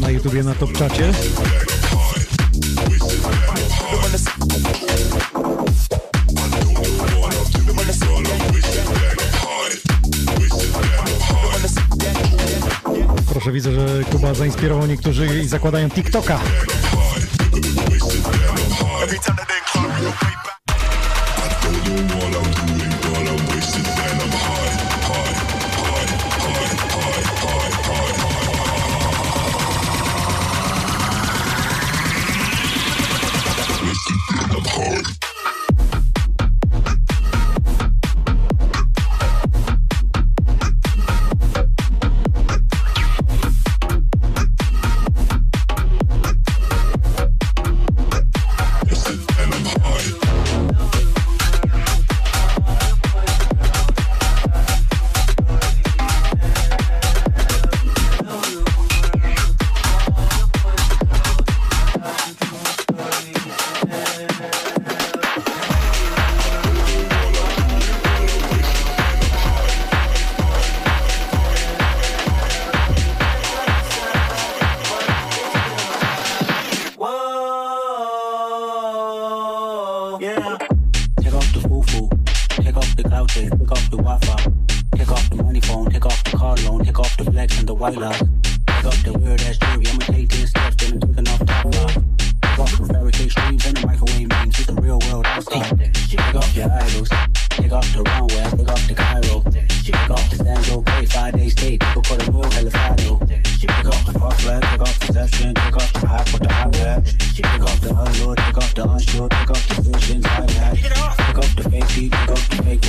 na YouTubie na Top Czacie. Proszę, widzę, że Kuba zainspirował niektórzy i zakładają TikToka.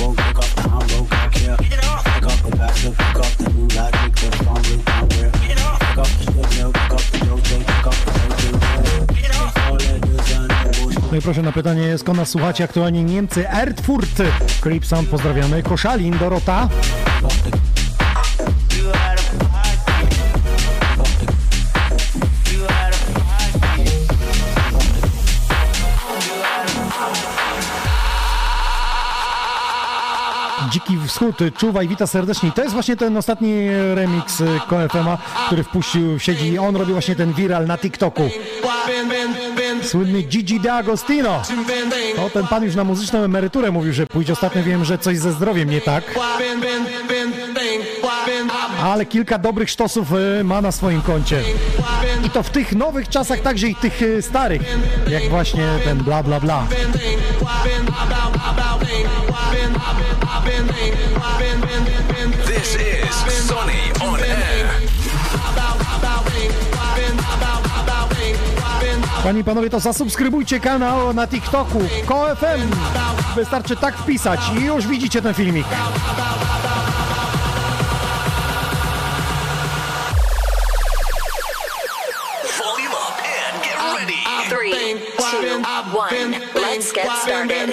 Woke, up I care. Pick up the pick up the the. Pick up the milk, pick up the pick up the. No i proszę na pytanie, skąd nas słuchacie aktualnie? Niemcy, Erfurt, Creep Sound, pozdrawiamy, Koszalin, Dorota, Dziki Wschód, czuwaj, wita serdecznie. To jest właśnie ten ostatni remix y, KFM-a, który wpuścił, siedzi, on robi właśnie ten viral na TikToku. Słynny Gigi D'Agostino. O, ten pan już na muzyczną emeryturę mówił, że pójdzie. Ostatnio wiem, że coś ze zdrowiem nie tak. Ale kilka dobrych sztosów y, ma na swoim koncie. I to w tych nowych czasach, także i tych y, starych. Jak właśnie ten bla bla bla. This is Sonny on air. Panie i panowie, to zasubskrybujcie kanał na TikToku KoFM. Wystarczy tak wpisać i już widzicie ten filmik. Volume up and get ready. Three, two, one. Let's get started.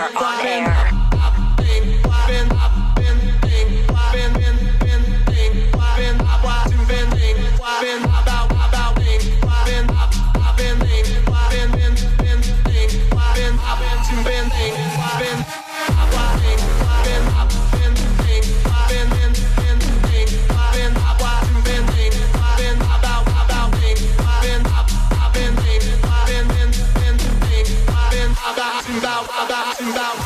Are on air. Sonny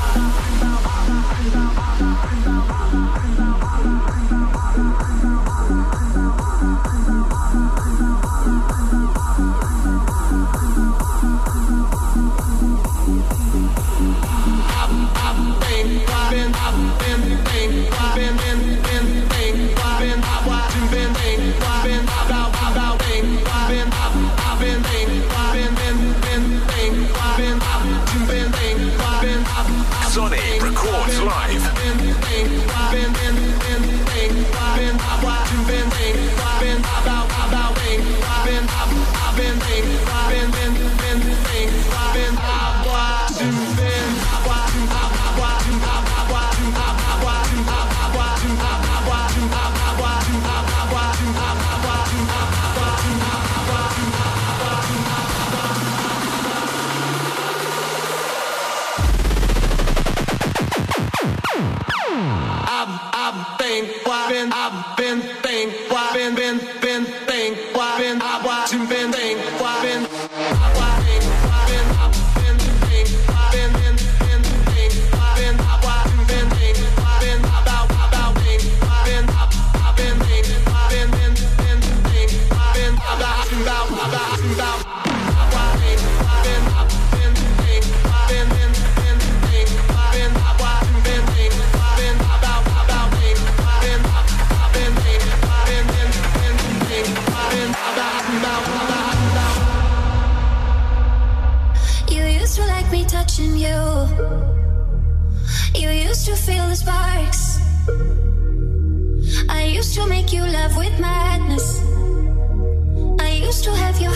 to have your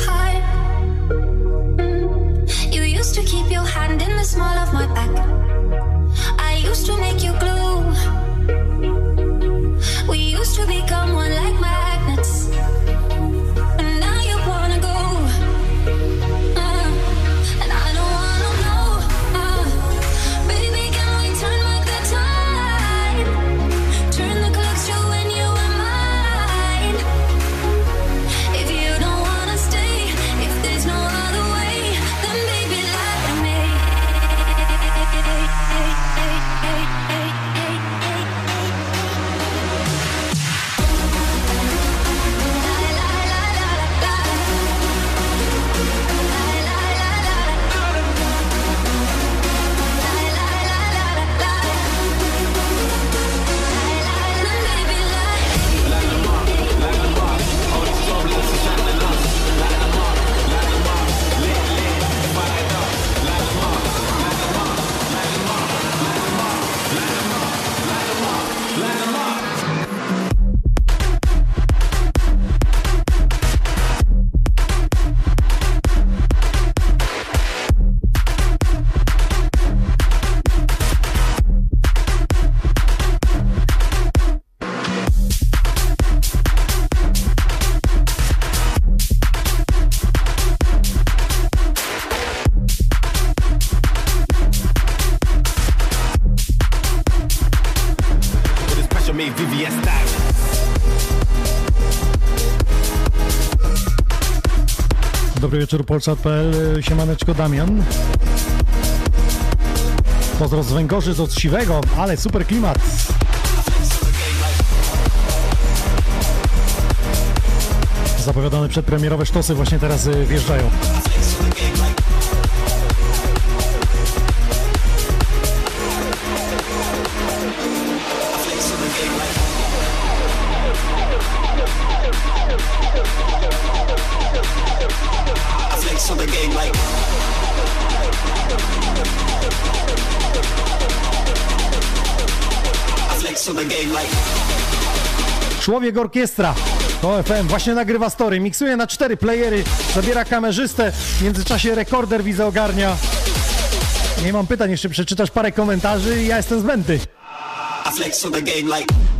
wieczór, Polsat.pl, siemaneczko Damian. Pozdro z Węgorzy, z Otrzywego, ale super klimat. Zapowiadane przedpremierowe sztosy właśnie teraz y, wjeżdżają. Orkiestra. To FM właśnie nagrywa story, miksuje na cztery playery, zabiera kamerzystę, w międzyczasie rekorder widzę ogarnia. Nie mam pytań, jeszcze przeczytasz parę komentarzy i ja jestem zbędny. I flex on the game like.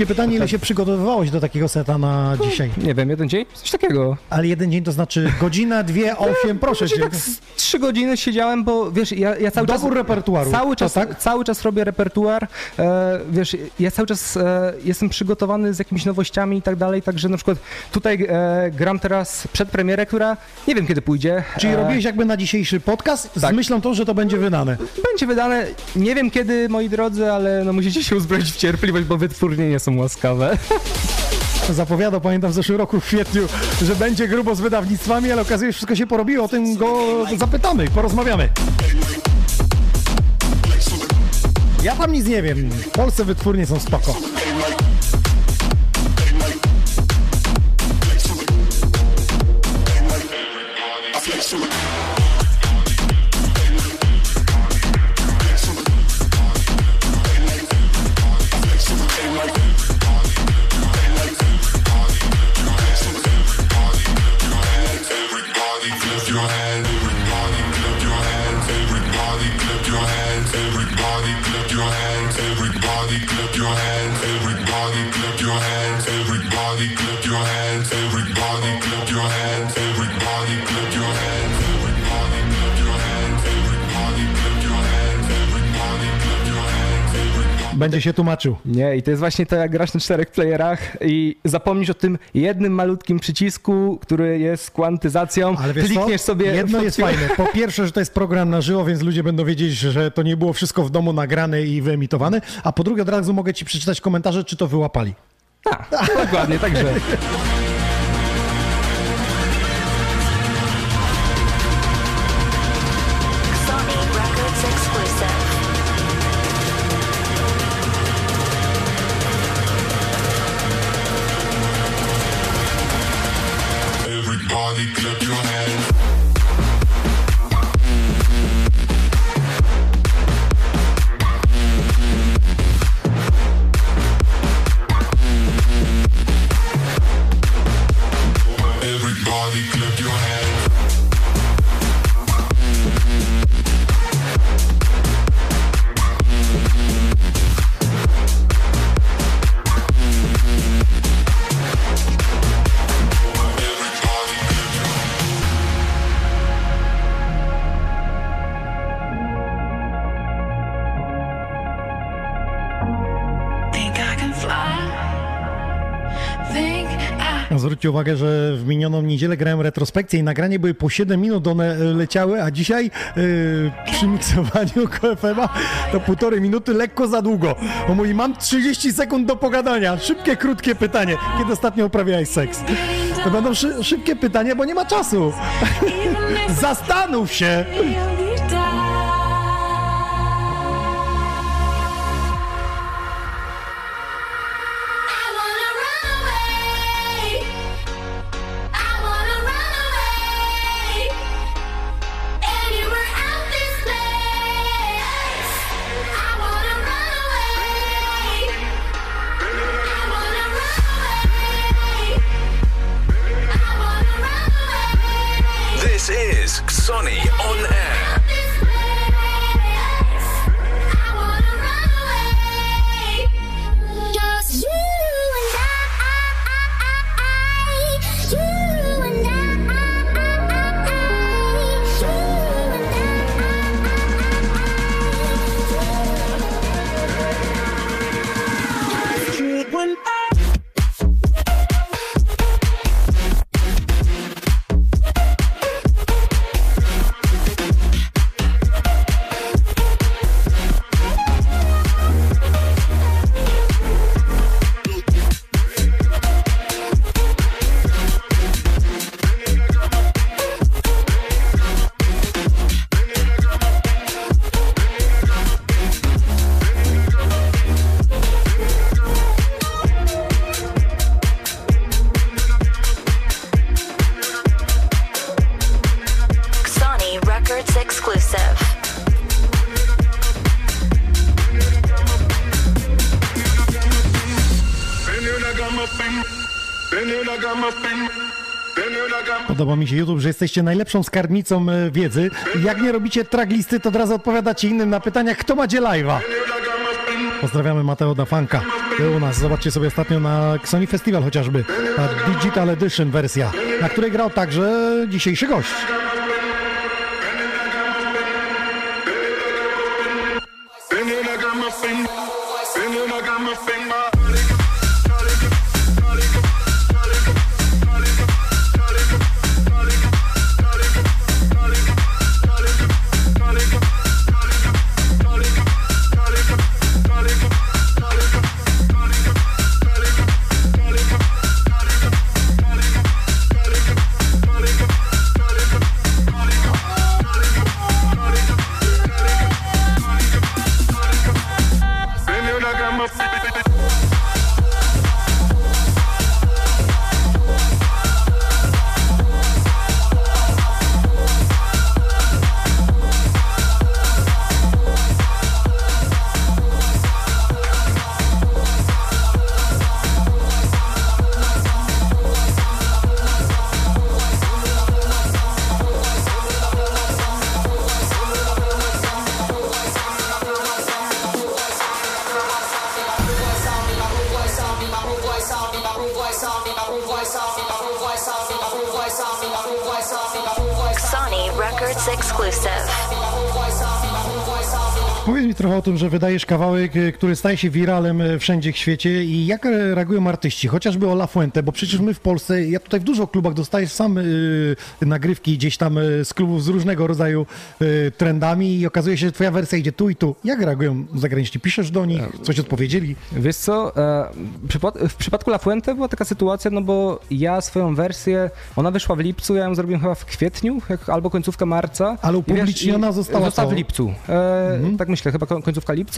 Szybkie pytanie, ile się przygotowywałeś do takiego seta na dzisiaj? Nie wiem, jeden dzień? Coś takiego. Ale jeden dzień to znaczy godzina, dwie, osiem, proszę cię. Tak z trzy godziny siedziałem, bo wiesz, ja, ja cały Dobór czas... repertuaru. Cały czas, tak? cały czas robię repertuar, e, wiesz, ja cały czas e, jestem przygotowany z jakimiś nowościami i tak dalej, także na przykład tutaj e, gram teraz przedpremierę, która nie wiem kiedy pójdzie. Czyli E, robiłeś jakby na dzisiejszy podcast z tak. myślą tą, że to będzie wydane. Będzie wydane, nie wiem kiedy, moi drodzy, ale no musicie się uzbroić w cierpliwość, bo wytwórnie nie są łaskawe. Zapowiadał, pamiętam w zeszłym roku w kwietniu, że będzie grubo z wydawnictwami, ale okazuje się, że wszystko się porobiło. O tym go zapytamy, porozmawiamy. Ja tam nic nie wiem. Polsce wytwórnie są spoko. Będzie się tłumaczył. Nie, i to jest właśnie to, jak grasz na czterech playerach i zapomnisz o tym jednym malutkim przycisku, który jest kwantyzacją, Ale wiesz co? klikniesz sobie... Jedno jest fajne. Po pierwsze, że to jest program na żywo, więc ludzie będą wiedzieć, że to nie było wszystko w domu nagrane i wyemitowane. A po drugie, od razu mogę ci przeczytać komentarze, czy to wyłapali. A, dokładnie, także... Zwróćcie uwagę, że w minioną niedzielę grałem retrospekcję i nagranie były po 7 minut, one e, leciały, a dzisiaj yy, przy miksowaniu KFM-a to półtorej minuty lekko za długo. Bo mówi, mam 30 sekund do pogadania. Szybkie, krótkie pytanie. Kiedy ostatnio uprawiałeś seks? To będą szy szybkie pytania, bo nie ma czasu. Zastanów się! Podoba mi się YouTube, że jesteście najlepszą skarbnicą e, wiedzy. Jak nie robicie traglisty, to od razu odpowiadacie innym na pytania, kto ma gdzie live'a. Pozdrawiamy Mateo da Fanka. Był u nas, zobaczcie sobie ostatnio na Sony Festival chociażby. Ta Digital Edition wersja, na której grał także dzisiejszy gość. Wydajesz kawałek, e, który staje się wiralem e, wszędzie w świecie i jak e, reagują artyści, chociażby o La Fuente, bo przecież my w Polsce, ja tutaj w dużo klubach dostaję sam e, nagrywki gdzieś tam z klubów z różnego rodzaju e, trendami i okazuje się, że twoja wersja idzie tu i tu. Jak reagują zagraniczni? Piszesz do nich, coś odpowiedzieli? Wiesz co, w przypadku La Fuente była taka sytuacja, no bo ja swoją wersję, ona wyszła w lipcu, ja ją zrobiłem chyba w kwietniu, albo końcówka marca. Ale I wiesz, upubliczniona i została Została w lipcu. E, Tak myślę, chyba ko- końcówka lipca.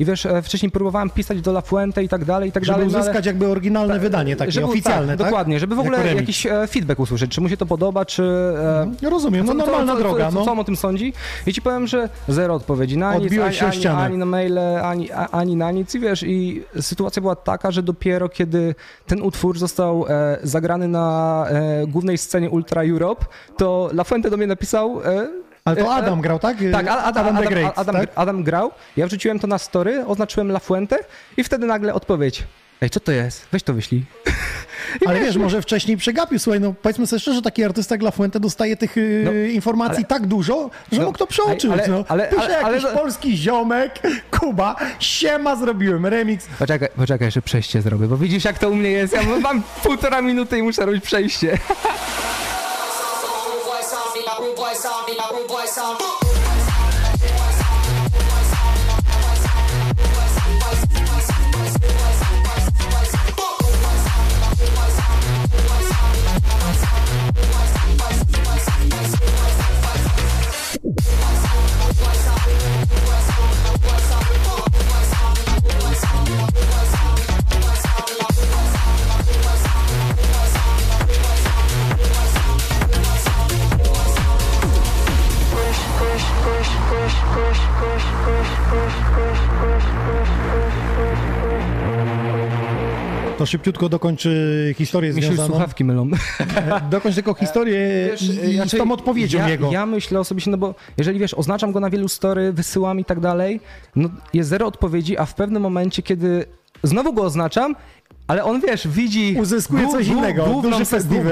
I wiesz, e, wcześniej próbowałem pisać do La Fuente i tak dalej, i tak Żeby dalej. no ale- uzyskać jakby oryginalne wydanie, takie żeby, oficjalne, tak? Dokładnie, żeby w ogóle jakiś e, feedback usłyszeć, czy mu się to podoba, czy... E, Ja rozumiem, no co- normalna co, droga, co, no. Co on o tym sądzi? I ci powiem, że zero odpowiedzi na nic, ani, ani, ani na maile, ani, ani na nic. I wiesz, i sytuacja była taka, że dopiero kiedy ten utwór został e, zagrany na e, głównej scenie Ultra Europe, to La Fuente do mnie napisał... E, Ale to Adam grał, tak? tak, Adam, Adam, Adam, Adam, the Great, Adam, tak? Adam grał, ja wrzuciłem to na story, oznaczyłem La Fuente i wtedy nagle odpowiedź. Ej, co to jest? Weź to wyślij. Ale wiesz, może wcześniej przegapił. Słuchaj, no powiedzmy sobie szczerze, taki artysta jak La Fuente dostaje tych y, No, informacji ale- tak dużo, że No, mógł to przeoczyć. ale- no. ale- Pisze ale- ale- jakiś polski ziomek, Kuba, siema, zrobiłem remix. Poczekaj, poczekaj, jeszcze przejście zrobię, bo widzisz jak to u mnie jest. Ja mam półtora minuty i muszę robić przejście. sound, need my rude boy sound. To szybciutko dokończy historię Mi związaną. słuchawki mylą. Dokończ tylko historię Wiesz, i, znaczy, z tą odpowiedzią ja, jego. Ja myślę osobiście, no bo jeżeli wiesz, oznaczam go na wielu story, wysyłam i tak dalej, no jest zero odpowiedzi, a w pewnym momencie, kiedy znowu go oznaczam, ale on wiesz, widzi. Uzyskuje coś innego, Główną,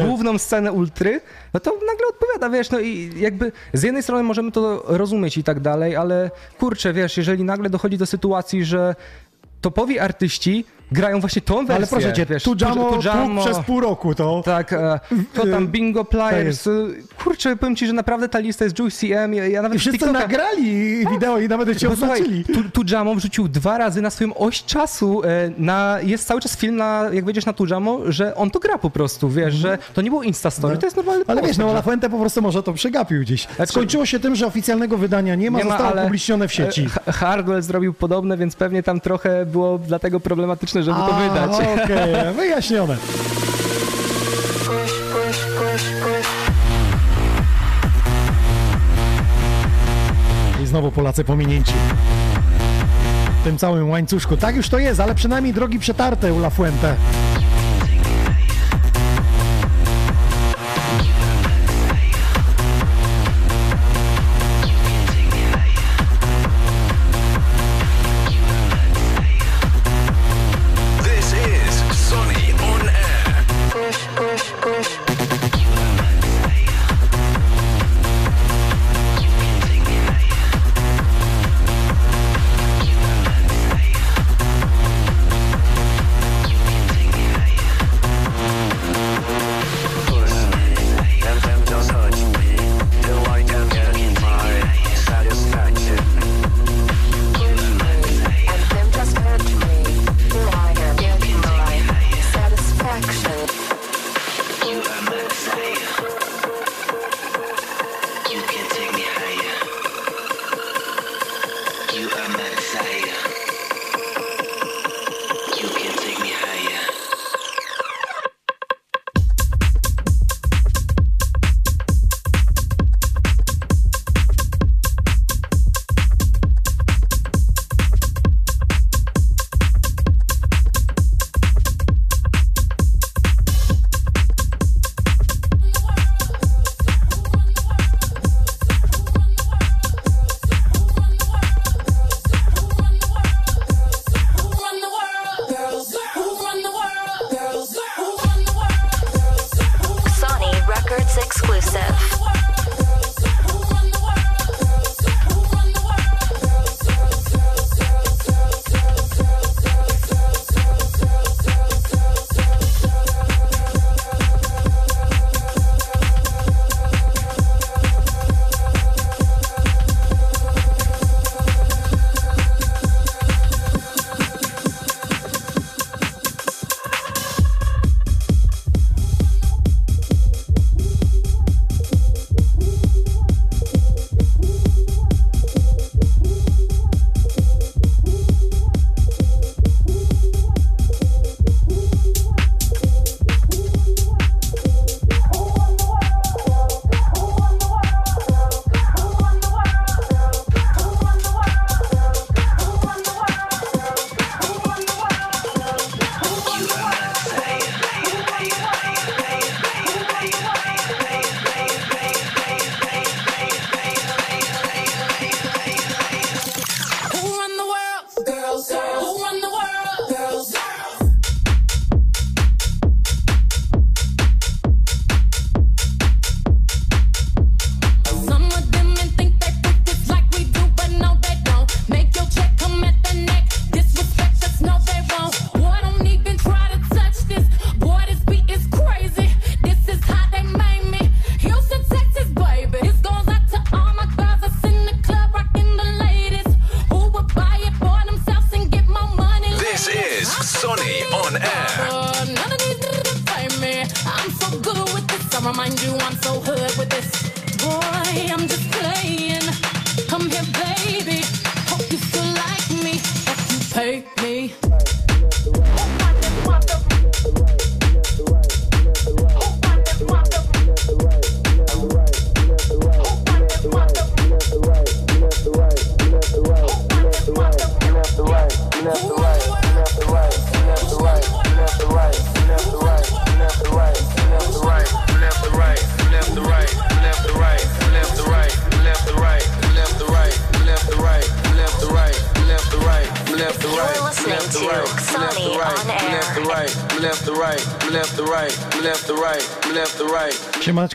główną scenę ultry, no to nagle odpowiada, wiesz, no i jakby z jednej strony możemy to rozumieć i tak dalej, ale kurczę, wiesz, jeżeli nagle dochodzi do sytuacji, że topowi artyści grają właśnie tą wersję. Ale proszę cię, wiesz, tu Jamo, tu Jamo, przez pół roku to... tak, e, to tam Bingo Pliers. e, Kurczę, powiem ci, że naprawdę ta lista jest Juicy M. Ja, ja nawet I wszyscy TikToka- nagrali wideo i nawet cię słuchaj, oznaczyli. tu, tu Jamo wrzucił dwa razy na swoją oś czasu. E, na, jest cały czas film, na, jak wejdziesz na tu Jamo, że on to gra po prostu, wiesz, że to nie było Instastory, to jest normalny Ale post, wiesz, no La Fuente po prostu może to przegapił gdzieś. Skończyło się tym, że oficjalnego wydania nie ma, Nie ma, zostało ale- upublicznione w sieci. E, Hardwell zrobił podobne, więc pewnie tam trochę było dlatego problematyczne, żeby to A, wydać. Okej, wyjaśnione. I znowu Polacy pominięci. W tym całym łańcuszku. Tak już to jest, ale przynajmniej drogi przetarte u La Fuente.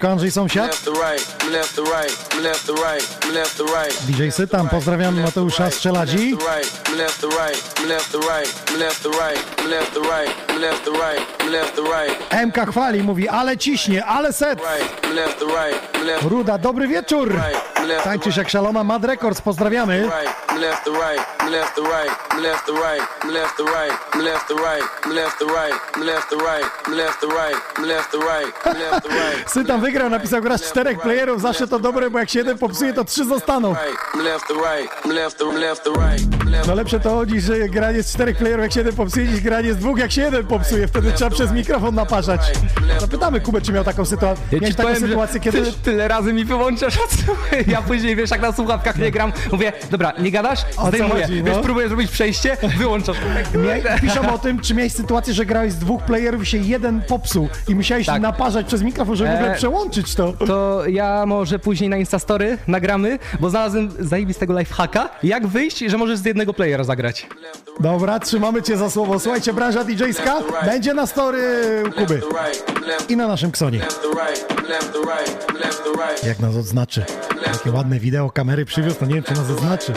Cześć, Andrzej Sąsiad. DJ Sytam, pozdrawiam Mateusza Strzeladzi. MK chwali, mówi, ale ciśnie, ale set. Ruda, dobry wieczór. Tańczysz jak szalona, Mad Records, pozdrawiamy left to right, left to right, left to right, left to right, left to right, left to right, left to right, left to right, left to right, left to right. Wygrał, napisał grasz czterech playerów, zawsze to dobre, bo jak się jeden popsuje, to trzy zostaną. Right, left to right, left to left to right, left No lepsze to chodzi, że granie z czterech playerów jak się jeden popsuje, niż granie z dwóch jak się jeden popsuje. Wtedy trzeba przez mikrofon naparzać. Zapytamy Kubę, czy miał taką sytuację. Ja Miałeś taką powiem, sytuację, kiedy... ty, tyle razy mi wyłączasz, a co? Ja później, wiesz, jak na słuchawkach nie gram, mówię, dobra, nie gadasz? Zdejmuję. chodzi, Wiesz, no? próbuję zrobić przejście, wyłączasz. Mia- Piszą o tym, czy miałeś sytuację, że grałeś z dwóch playerów i się jeden popsuł i musiałeś Tak. naparzać przez mikrofon, żeby w ogóle E, przełączyć to. To ja może później na Instastory nagramy, bo znalazłem zajebistego lifehacka, jak wyjść, że możesz z jednego playera zagrać. Dobra, trzymamy cię za słowo. Słuchajcie, branża DJ-ska będzie na story u Kuby i na naszym Ksonie. Jak nas odznaczy. Takie ładne wideo kamery przywiózł, to nie wiem, czy nas odznaczy.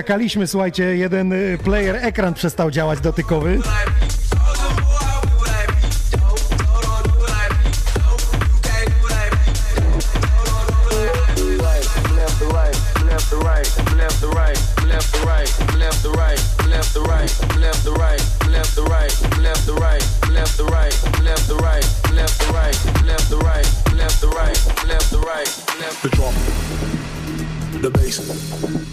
skakaliśmy, słuchajcie, jeden y, player, ekran przestał działać dotykowy. The bass.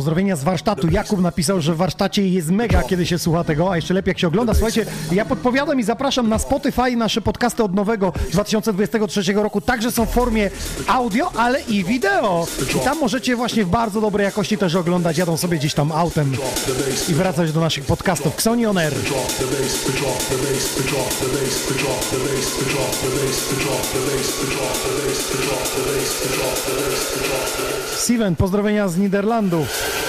Pozdrowienia z warsztatu. Jakub napisał, że w warsztacie jest mega, kiedy się słucha tego, a jeszcze lepiej jak się ogląda. Słuchajcie, ja podpowiadam i zapraszam na Spotify nasze podcasty od nowego 2023 roku. Także są w formie audio, ale i wideo. I tam możecie właśnie w bardzo dobrej jakości też oglądać. Jadą sobie gdzieś tam autem i wracać do naszych podcastów. Xoni On Air. Steven, pozdrowienia z Niderlandów.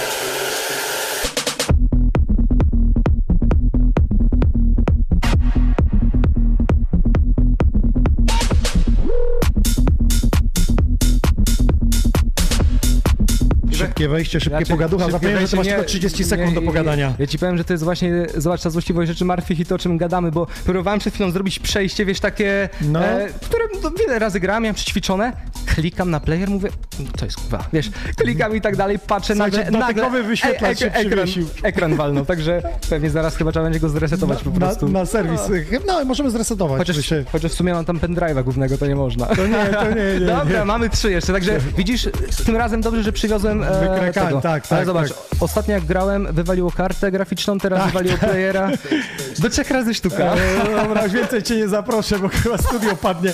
Szybkie wejście, szybkie Znaczy, pogaducha. szybkie Zapomniałem, że masz wejście, tylko nie- 30 sekund nie- do pogadania. Ja ci powiem, że to jest właśnie, zobacz, ta złośliwość rzeczy martwych i to, o czym gadamy, bo próbowałem przed chwilą zrobić przejście, wiesz, takie, No. e, które no, wiele razy grałem, miałem przećwiczone, klikam na player, mówię, "Mm, to jest kurwa, wiesz, klikam i tak dalej, patrzę, Słuchajcie, nagle, dotykowy wyświetlacz się ekran, przywiesił. ekran walnął, także pewnie zaraz chyba trzeba będzie go zresetować po Na, prostu. na serwis. No, możemy zresetować. Chociaż, się... chociaż w sumie mam tam pendrive'a głównego, to nie można. To nie, to nie, nie. Dobra, nie. mamy trzy jeszcze, także widzisz, tym razem dobrze, że przywiozłem e, Wykrakałem, tego. tak, Ale tak, zobacz, tak. ostatnio jak grałem, wywaliło kartę graficzną, teraz Tak, wywaliło playera. Do trzech razy sztuka. E, Dobra, już więcej cię nie zaproszę, bo chyba studio padnie.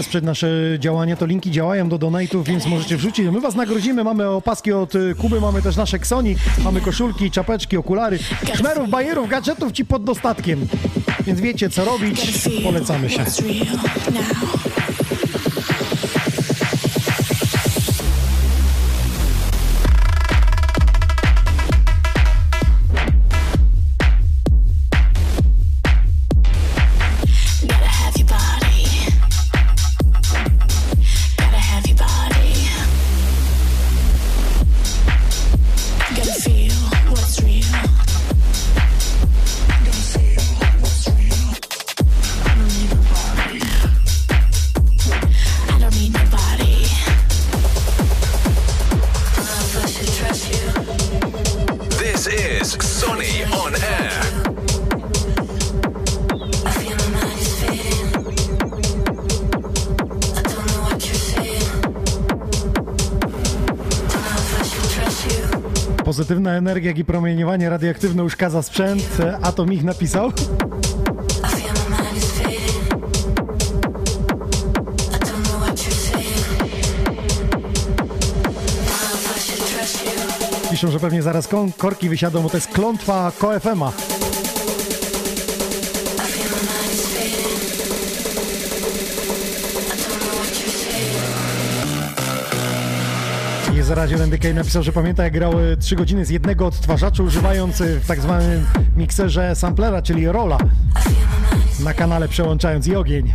wesprzeć nasze działania, to linki działają do donate'ów, więc możecie wrzucić. My was nagrodzimy, mamy opaski od y, Kuby, mamy też nasze Ksoni, mamy koszulki, czapeczki, okulary, szmerów, bajerów, gadżetów ci pod dostatkiem. Więc wiecie co robić, polecamy się. Energia, jak i promieniowanie radioaktywne uszkadza sprzęt. Atom ich napisał. Piszą, że pewnie zaraz korki wysiadą, bo to jest klątwa KFM-a. Jest Radio NDK napisał, że pamięta jak grał 3 godziny z jednego odtwarzacza używając y, w tak zwanym mikserze samplera, czyli rola. Na kanale przełączając i ogień.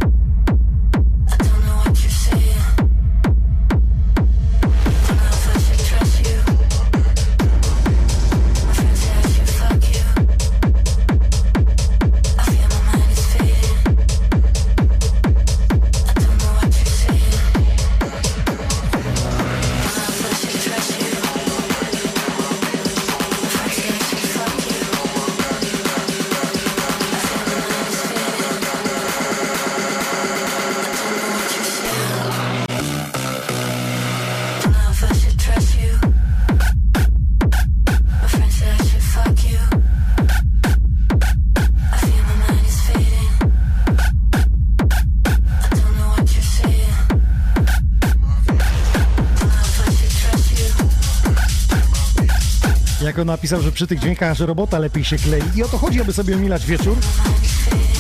Napisał, że przy tych dźwiękach, że robota lepiej się klei. I o to chodzi, aby sobie omilać wieczór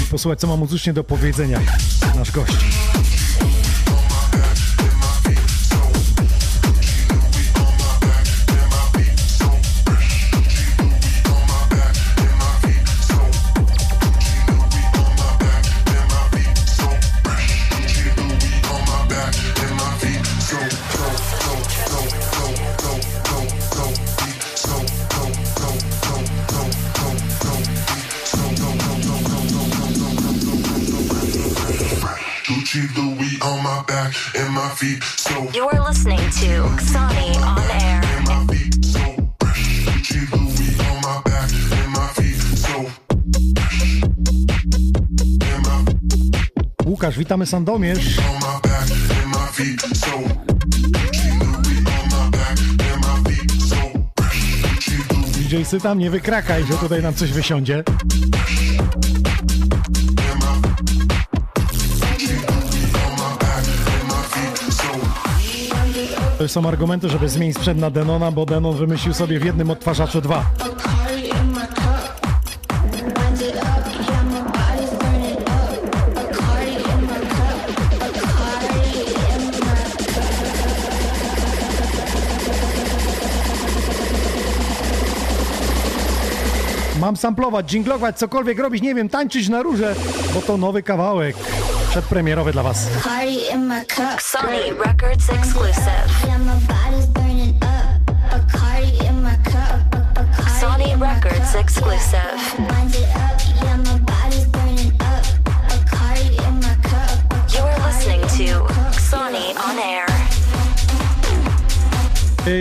i posłuchać, co ma muzycznie do powiedzenia nasz gość. Gucci Louis DJ Sytam, nie wykrakaj, że tutaj nam coś wysiądzie. To są argumenty, żeby zmienić sprzęt na Denona, bo Denon wymyślił sobie w jednym odtwarzaczu dwa. Mam samplować, dżinglować, cokolwiek robić, nie wiem, tańczyć na róże, bo to nowy kawałek przedpremierowy dla was. Xani Records exclusive.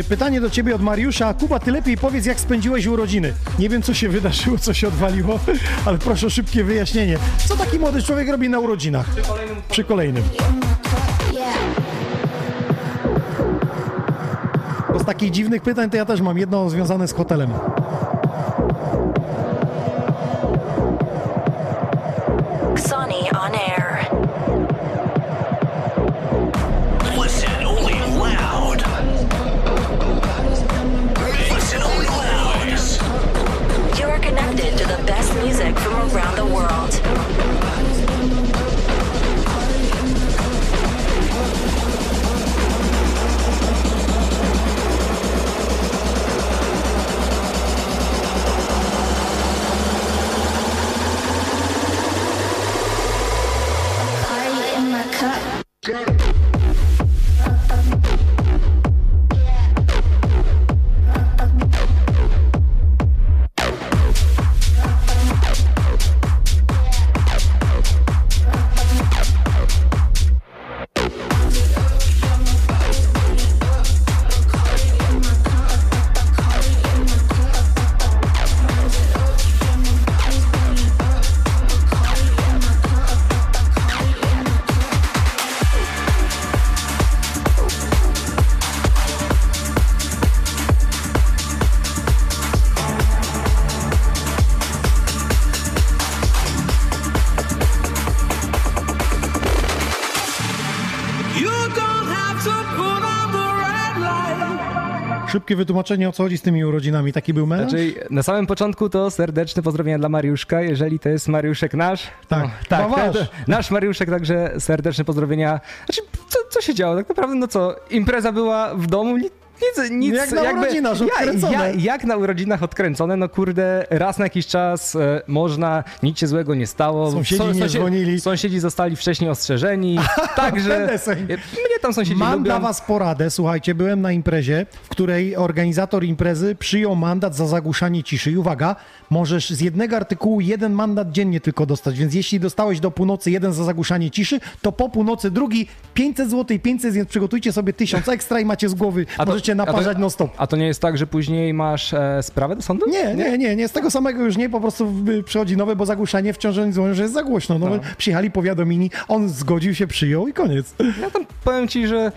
Pytanie do ciebie od Mariusza. Kuba, ty lepiej powiedz, jak spędziłeś urodziny. Nie wiem, co się wydarzyło, co się odwaliło, ale proszę o szybkie wyjaśnienie. Co taki młody człowiek robi na urodzinach? Przy kolejnym. Yeah. Bo z takich dziwnych pytań to ja też mam jedno związane z hotelem. Szybkie wytłumaczenie, o co chodzi z tymi urodzinami. Taki był melanż? Znaczy, na samym początku to serdeczne pozdrowienia dla Mariuszka, jeżeli to jest Mariuszek nasz. Tak, no, tak, to- nasz Mariuszek, także serdeczne pozdrowienia. Znaczy, co, co się działo? Tak naprawdę, no co, impreza była w domu, nic, nic Jak na jakby, urodzinach, odkręcone. Ja, ja, jak na urodzinach odkręcone, no kurde, raz na jakiś czas e, można, nic się złego nie stało. Sąsiedzi nie dzwonili. Sąsiedzi zostali wcześniej ostrzeżeni, także sobie- mnie tam sąsiedzi Mam lubią. dla was poradę. Słuchajcie, byłem na imprezie, w której organizator imprezy przyjął mandat za zagłuszanie ciszy. I uwaga, możesz z jednego artykułu jeden mandat dziennie tylko dostać, więc jeśli dostałeś do północy jeden za zagłuszanie ciszy, to po północy drugi 500 zł i 500, więc przygotujcie sobie 1000 ekstra i macie z głowy, A możecie naparzać non stop. A to nie jest tak, że później masz e, sprawę do sądu? Nie, nie, nie, nie, z tego samego już nie, po prostu przychodzi nowe, bo zagłuszanie wciąż oni dzwonią, że jest za głośno. No, Przyjechali, powiadomini, on zgodził się, przyjął i koniec. Ja tam powiem ci, że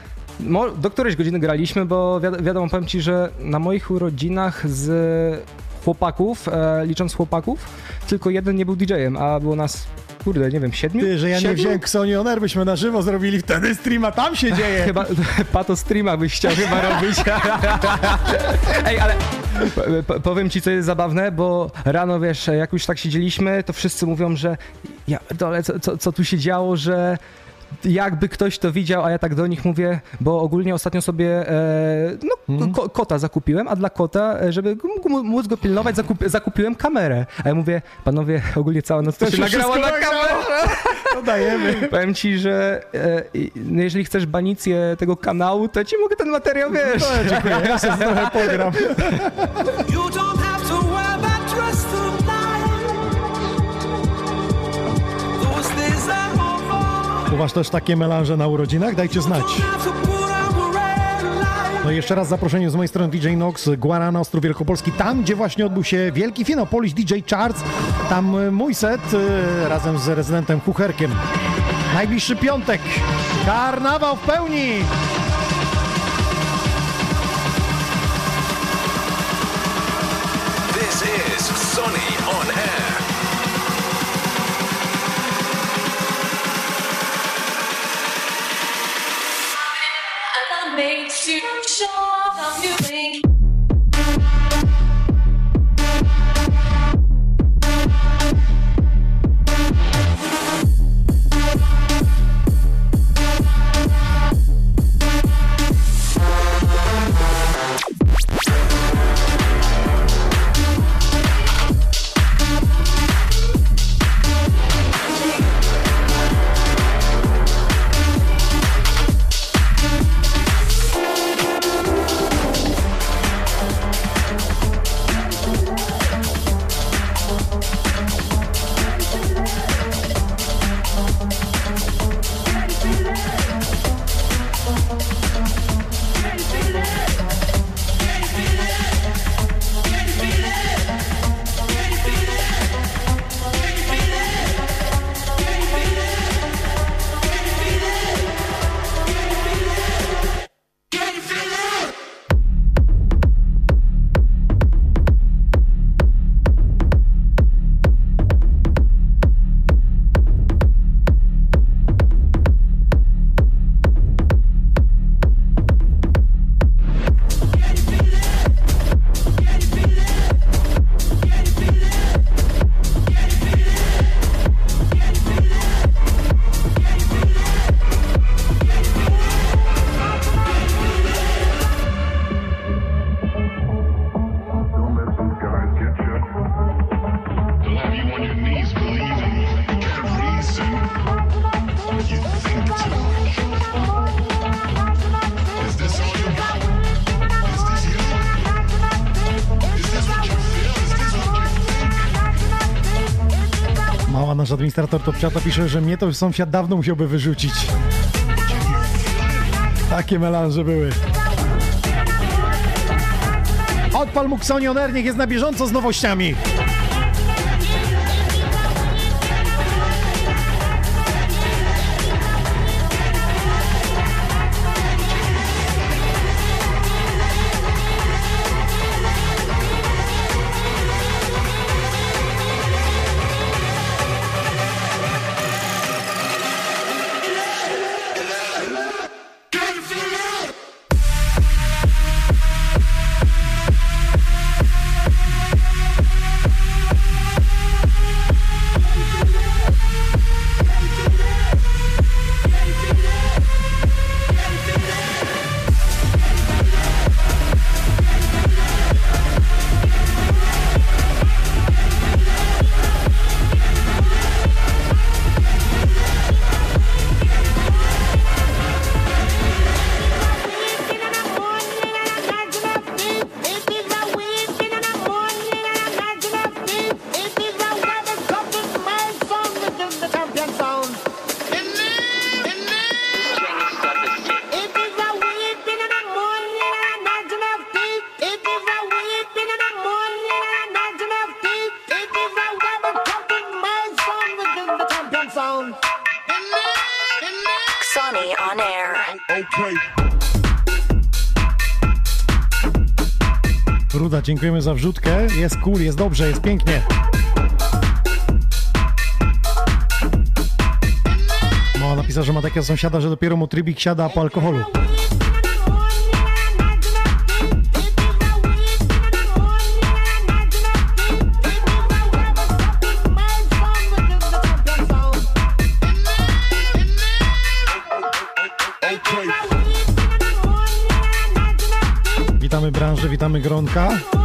do którejś godziny graliśmy, bo wiad- wiadomo, powiem ci, że na moich urodzinach z chłopaków, e, licząc chłopaków, tylko jeden nie był DJ-em, a było nas, kurde, nie wiem, siedmiu? Ty, że ja nie Siedmiu? wziąłem Xoni byśmy na żywo zrobili wtedy streama, tam się dzieje. Chyba pato streama byś chciał chyba robić. Ej, ale powiem ci, co jest zabawne, bo rano, wiesz, jak już tak siedzieliśmy, to wszyscy mówią, że ja dole, co, co, co tu się działo, że jakby ktoś to widział, a ja tak do nich mówię, bo ogólnie ostatnio sobie e, no, ko, kota zakupiłem, a dla kota, e, żeby mógł móc go pilnować, zakup, zakupiłem kamerę. A ja mówię, panowie, ogólnie cała noc to, To się nagrało na kamerze. To dajemy. Powiem ci, że e, no jeżeli chcesz banicję tego kanału, to ci mogę ten materiał, wiesz. No, dziękuję, ja się trochę pogram. Over. U was też takie melanże na urodzinach? Dajcie znać. No i jeszcze raz zaproszenie z mojej strony DJ Nox, Guarana, Ostrów Wielkopolski, tam gdzie właśnie odbył się wielki finał Polish DJ Charts. Tam y, mój set y, razem z rezydentem Kucherkiem. Najbliższy piątek. Karnawał w pełni! show off our new. Administrator Topciata pisze, że mnie to sąsiad dawno musiałby wyrzucić. Takie melanże były. Odpal mu Xonioner, niech jest na bieżąco z nowościami. Dziękujemy za wrzutkę. Jest cool, jest dobrze, jest pięknie. No, napisał, że ma takiego sąsiada, że dopiero mu trybik siada po alkoholu. Witamy branżę, witamy Gronka.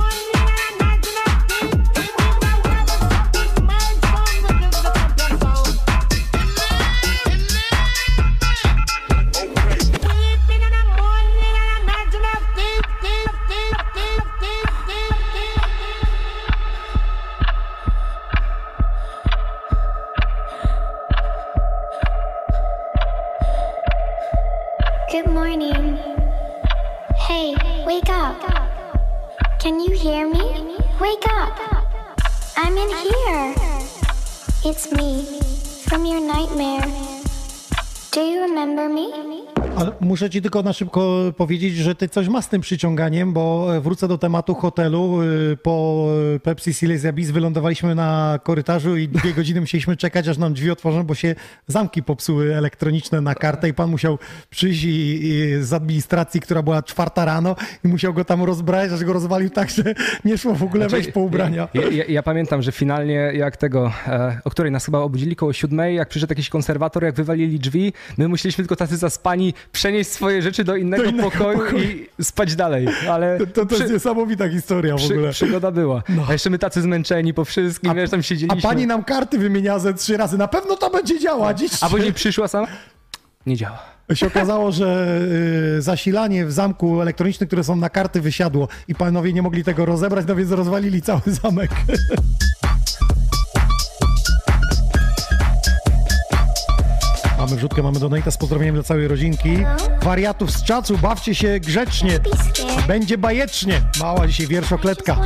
Muszę ci tylko na szybko powiedzieć, że ty coś masz z tym przyciąganiem, bo e, wrócę do tematu hotelu. Y, Po e, Pepsi Silesia Bis wylądowaliśmy na korytarzu i dwie godziny musieliśmy czekać, aż nam drzwi otworzą, bo się zamki popsuły elektroniczne na kartę i pan musiał przyjść i, i z administracji, która była czwarta rano i musiał go tam rozbrać, aż go rozwalił tak, że nie szło w ogóle wejść po ubrania. Ja, ja, ja pamiętam, że finalnie jak tego, e, o której nas chyba obudzili koło siódmej, jak przyszedł jakiś konserwator, jak wywalili drzwi, my musieliśmy tylko tacy zaspani przenieść swoje rzeczy do innego, Do innego pokoju, pokoju. i spać dalej. Ale To, to, to jest niesamowita historia w przy, ogóle. przygoda była. A jeszcze my tacy zmęczeni po wszystkim, wiesz, tam A siedzieliśmy. pani nam karty wymieniała ze trzy razy. Na pewno to będzie działać. A później przyszła sama? Nie działa. się okazało, że y, zasilanie w zamku elektronicznym, które są na karty, wysiadło i panowie nie mogli tego rozebrać, no więc rozwalili cały zamek. Mamy wrzutkę, mamy donata z pozdrowieniem dla całej rodzinki. Wariatów z czacu, bawcie się grzecznie. Będzie bajecznie. Mała dzisiaj wierszokletka.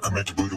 You're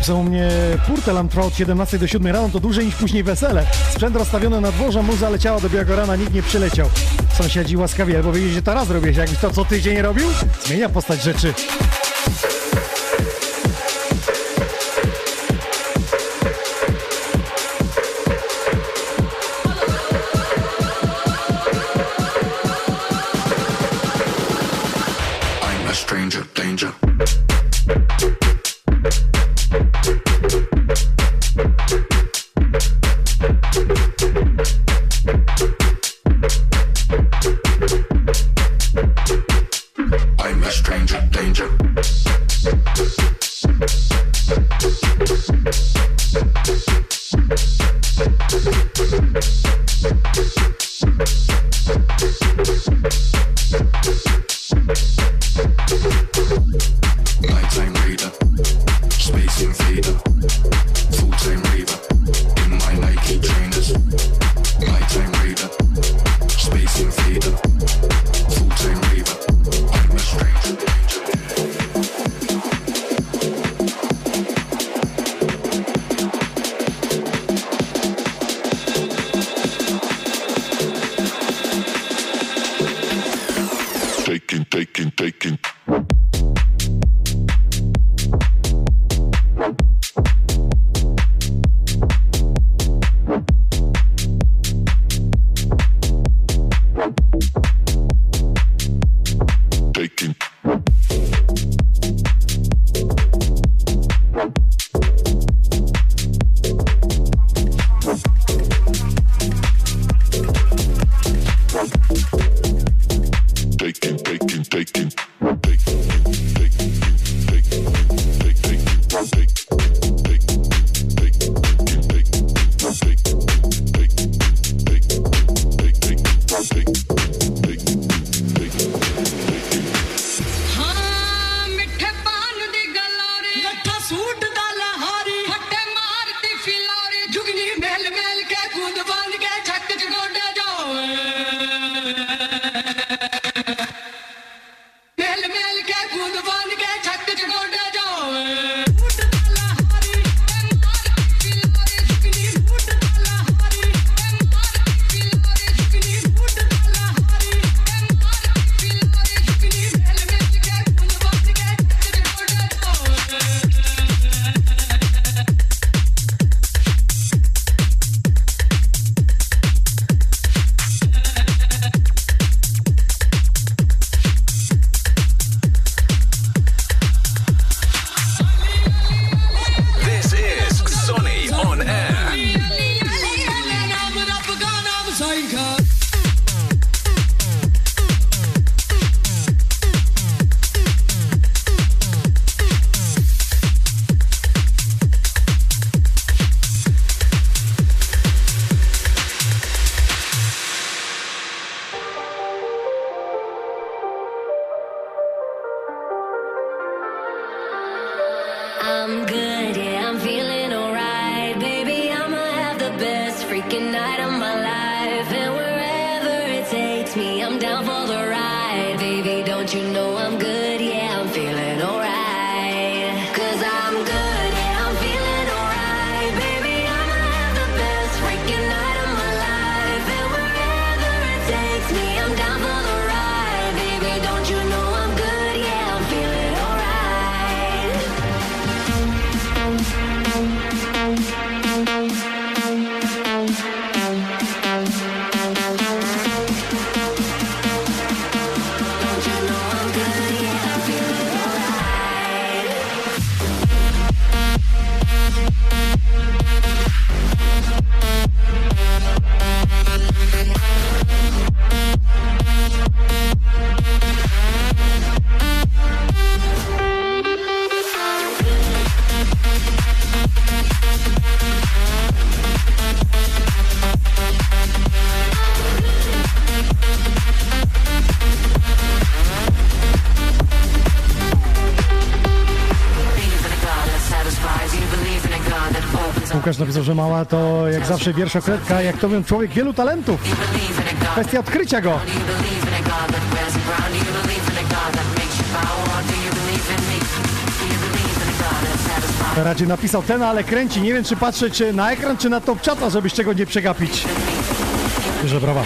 napisał u mnie Purtelan trwa 17 do 7 rano, to dłużej niż później wesele. Sprzęt rozstawiony na dworze, muza leciała do białego rana, nikt nie przyleciał. Sąsiedzi łaskawie, bo wiedzieli, że teraz robisz, jakbyś to co tydzień robił? Zmienia postać rzeczy. Wzorze Mała to jak zawsze wierszokretka, jak to mówią, człowiek wielu talentów. Kwestia odkrycia go. Radzie napisał ten, ale kręci. Nie wiem, czy patrzeć na ekran, czy na top czata, żeby z czego nie przegapić. Że brawa.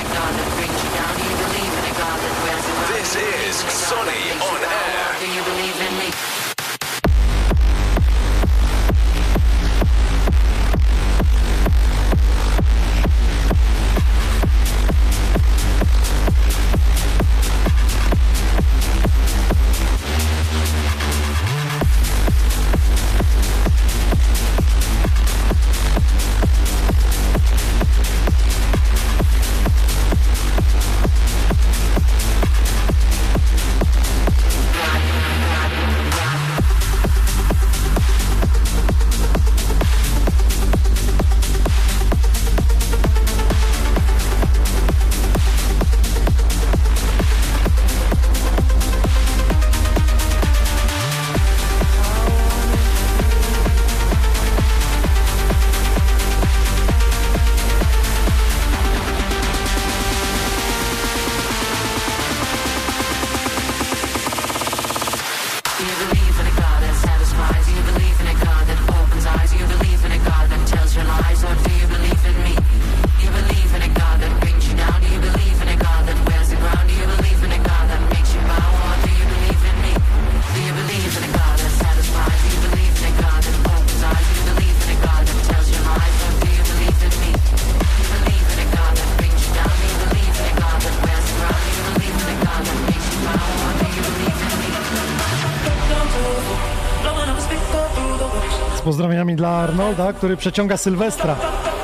pozdrowieniami dla Arnolda, który przeciąga Sylwestra.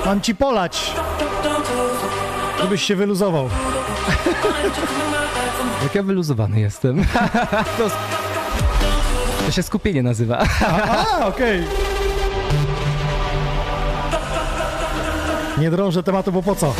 Mam ci polać, żebyś się wyluzował. Jak ja wyluzowany jestem. To, to się skupienie nazywa. Okej. Okay. Nie drążę tematu, bo po co?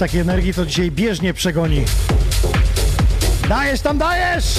Takiej energii to dzisiaj bieżnie przegoni. Dajesz tam, dajesz!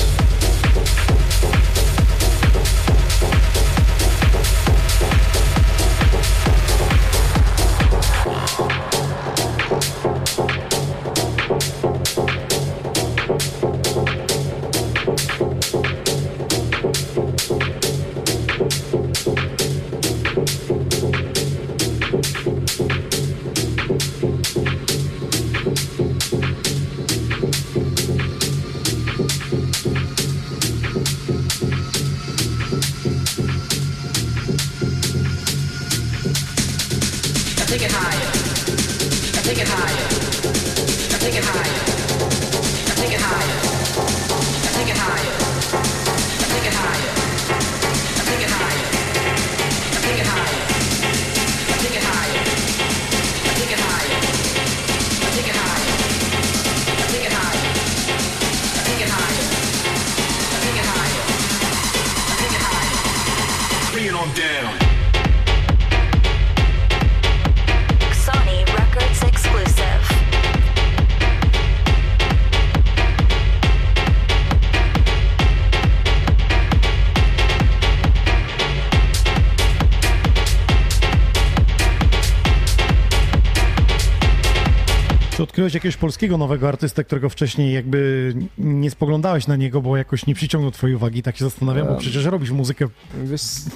Odkryłeś jakiegoś polskiego nowego artystę, którego wcześniej jakby nie spoglądałeś na niego, bo jakoś nie przyciągnął twojej uwagi? Tak się zastanawiam, bo przecież robisz muzykę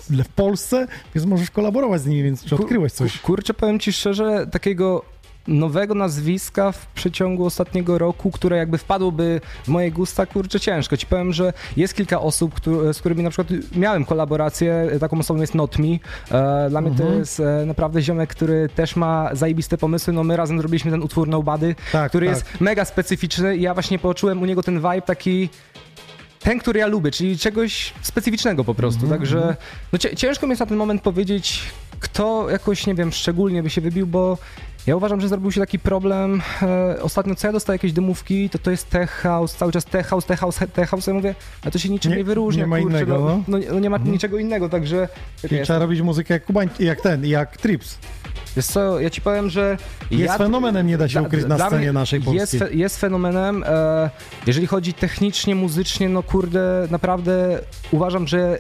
w Polsce, więc możesz kolaborować z nimi, więc czy odkryłeś coś? Kurczę, powiem ci szczerze, takiego nowego nazwiska w przeciągu ostatniego roku, które jakby wpadłoby w moje gusta, kurczę, ciężko. Ci powiem, że jest kilka osób, z którymi na przykład miałem kolaborację, taką osobą jest Not Me. E, Dla mnie to Mhm. jest e, naprawdę ziomek, który też ma zajebiste pomysły. No my razem zrobiliśmy ten utwór Nobody, Tak, który tak. jest mega specyficzny i ja właśnie poczułem u niego ten vibe taki ten, który ja lubię, czyli czegoś specyficznego po prostu. Mhm, Także no, ciężko mi jest na ten moment powiedzieć, kto jakoś, nie wiem, szczególnie by się wybił, bo ja uważam, że zrobił się taki problem. E, ostatnio co ja dostaję jakieś dymówki, to to jest tech house, cały czas tech house, tech house, tech house. Ja mówię, a to się niczym nie, Nie- wyróżnia. nie ma kurczę, innego, no, no. no, nie- no ma niczego innego, także... Czyli trzeba robić muzykę jak Kubań, jak ten, jak Trips. Wiesz co, ja ci powiem, że... Jest ja, fenomenem, nie da się ukryć na scenie naszej jest, polskiej. fe, jest fenomenem. E, jeżeli chodzi technicznie, muzycznie, no kurde, naprawdę uważam, że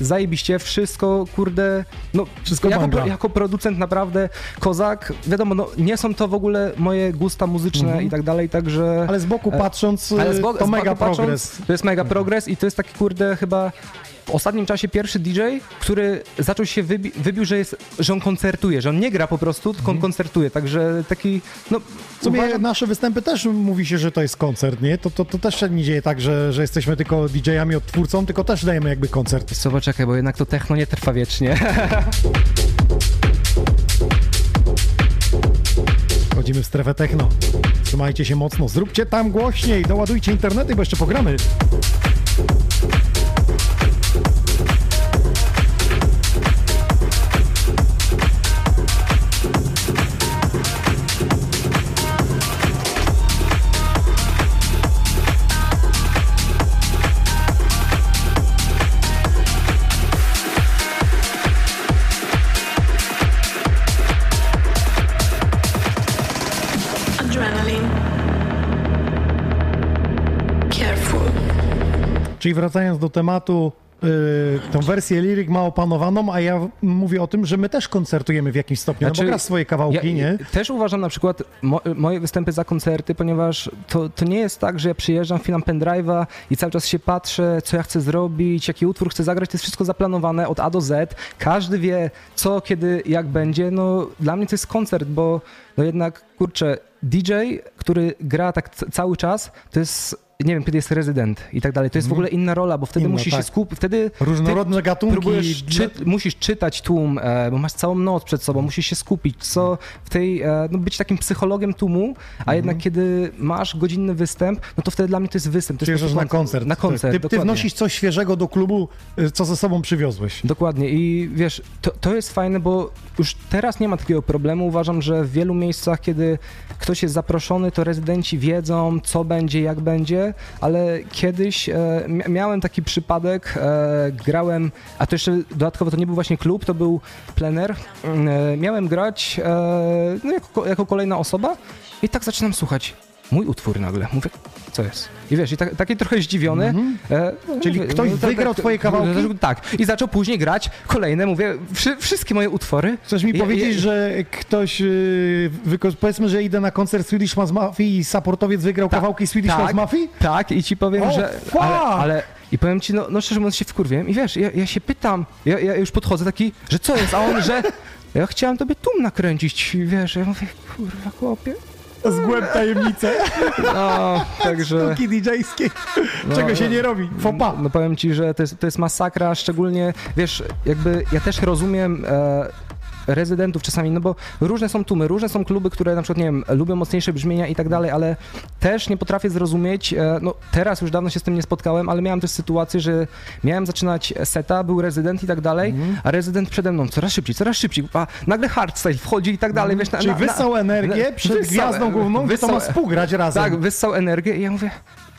zajebiście wszystko, kurde, no Wszystko jako, pro, jako producent naprawdę kozak, wiadomo, no nie są to w ogóle moje gusta muzyczne Mhm. i tak dalej, także... Ale z boku e, patrząc, ale z bo- to z mega patrząc, progres. To jest mega progres i to jest taki kurde chyba w ostatnim czasie pierwszy DJ, który zaczął się wybi- wybił, że, jest, że on koncertuje, że on nie gra po prostu, tylko on koncertuje, także taki, no W sumie uważam- nasze występy też mówi się, że to jest koncert, nie? To, to, to też się nie dzieje tak, że, że jesteśmy tylko DJ-ami odtwórcą, tylko też dajemy jakby koncert. Co, poczekaj, bo jednak to techno nie trwa wiecznie. Wchodzimy w strefę techno. Trzymajcie się mocno, zróbcie tam głośniej, doładujcie internety, bo jeszcze pogramy. Czyli wracając do tematu, yy, tą wersję liryk ma opanowaną, a ja mówię o tym, że my też koncertujemy w jakimś stopniu, no bo Znaczy, grasz swoje kawałki, ja, nie? Też uważam na przykład mo, moje występy za koncerty, ponieważ to, to nie jest tak, że ja przyjeżdżam, filam pendrive'a i cały czas się patrzę, co ja chcę zrobić, jaki utwór chcę zagrać, to jest wszystko zaplanowane od A do Z. Każdy wie, co, kiedy, jak będzie. No, dla mnie to jest koncert, bo no jednak, kurczę, DJ, który gra tak cały czas, to jest nie wiem, kiedy jest rezydent i tak dalej. To jest w Mhm. ogóle inna rola, bo wtedy Inna, musisz tak. się skupić, wtedy Różnorodne gatunki. Próbujesz czy, musisz czytać tłum, e, bo masz całą noc przed sobą, musisz się skupić, co w tej, e, no być takim psychologiem tłumu, a Mhm. jednak kiedy masz godzinny występ, no to wtedy dla mnie to jest występ. To jest Przyjeżdżasz na koncert. Na koncert, Ty, ty dokładnie. wnosisz coś świeżego do klubu, y, co ze sobą przywiozłeś. Dokładnie i wiesz, to, to jest fajne, bo już teraz nie ma takiego problemu. Uważam, że w wielu miejscach, kiedy ktoś jest zaproszony, to rezydenci wiedzą, co będzie, jak będzie, ale kiedyś e, mia- miałem taki przypadek, e, grałem, a to jeszcze dodatkowo to nie był właśnie klub, to był plener. E, miałem grać e, no, jako, jako kolejna osoba I tak zaczynam słuchać. Mój utwór nagle. Mówię, co jest? I wiesz, i tak, taki trochę zdziwiony. e, Mhm. Czyli mówię, ktoś tak- wygrał twoje kawałki? Tak. I zaczął później grać kolejne, mówię, wszy, wszystkie moje utwory. Chcesz mi Ja- powiedzieć, ja- że ktoś, wyko- powiedzmy, że idę na koncert Swedish House Mafia i supportowiec wygrał kawałki Swedish tak, House Mafia? Tak, i ci powiem, O, że. Ale, ale. I powiem ci, no, no szczerze mówiąc, się wkurwiłem i wiesz, ja, ja się pytam, ja, ja już podchodzę taki, że co jest, a on, że ja chciałem tobie tum nakręcić, i wiesz, ja mówię, kurwa, chłopie. Zgłęb tajemnicę. No, także... Sztuki DJ-skie. No, Czego się nie robi? Fopa. No powiem ci, że to jest, to jest masakra, szczególnie, wiesz, jakby ja też rozumiem e, rezydentów czasami, no bo różne są tłumy, różne są kluby, które na przykład, nie wiem, lubią mocniejsze brzmienia i tak dalej, ale też nie potrafię zrozumieć, e, no teraz już dawno się z tym nie spotkałem, ale miałem też sytuację, że miałem zaczynać seta, był rezydent i tak dalej, Mhm. a rezydent przede mną coraz szybciej, coraz szybciej, a nagle hardstyle wchodzi i tak dalej, wiesz, na, Czyli na, na, wyssał energię na- przed wyssał- gwiazdą główną, kto ma wyssał- współgrać razem. Tak, wyssał energię i ja mówię,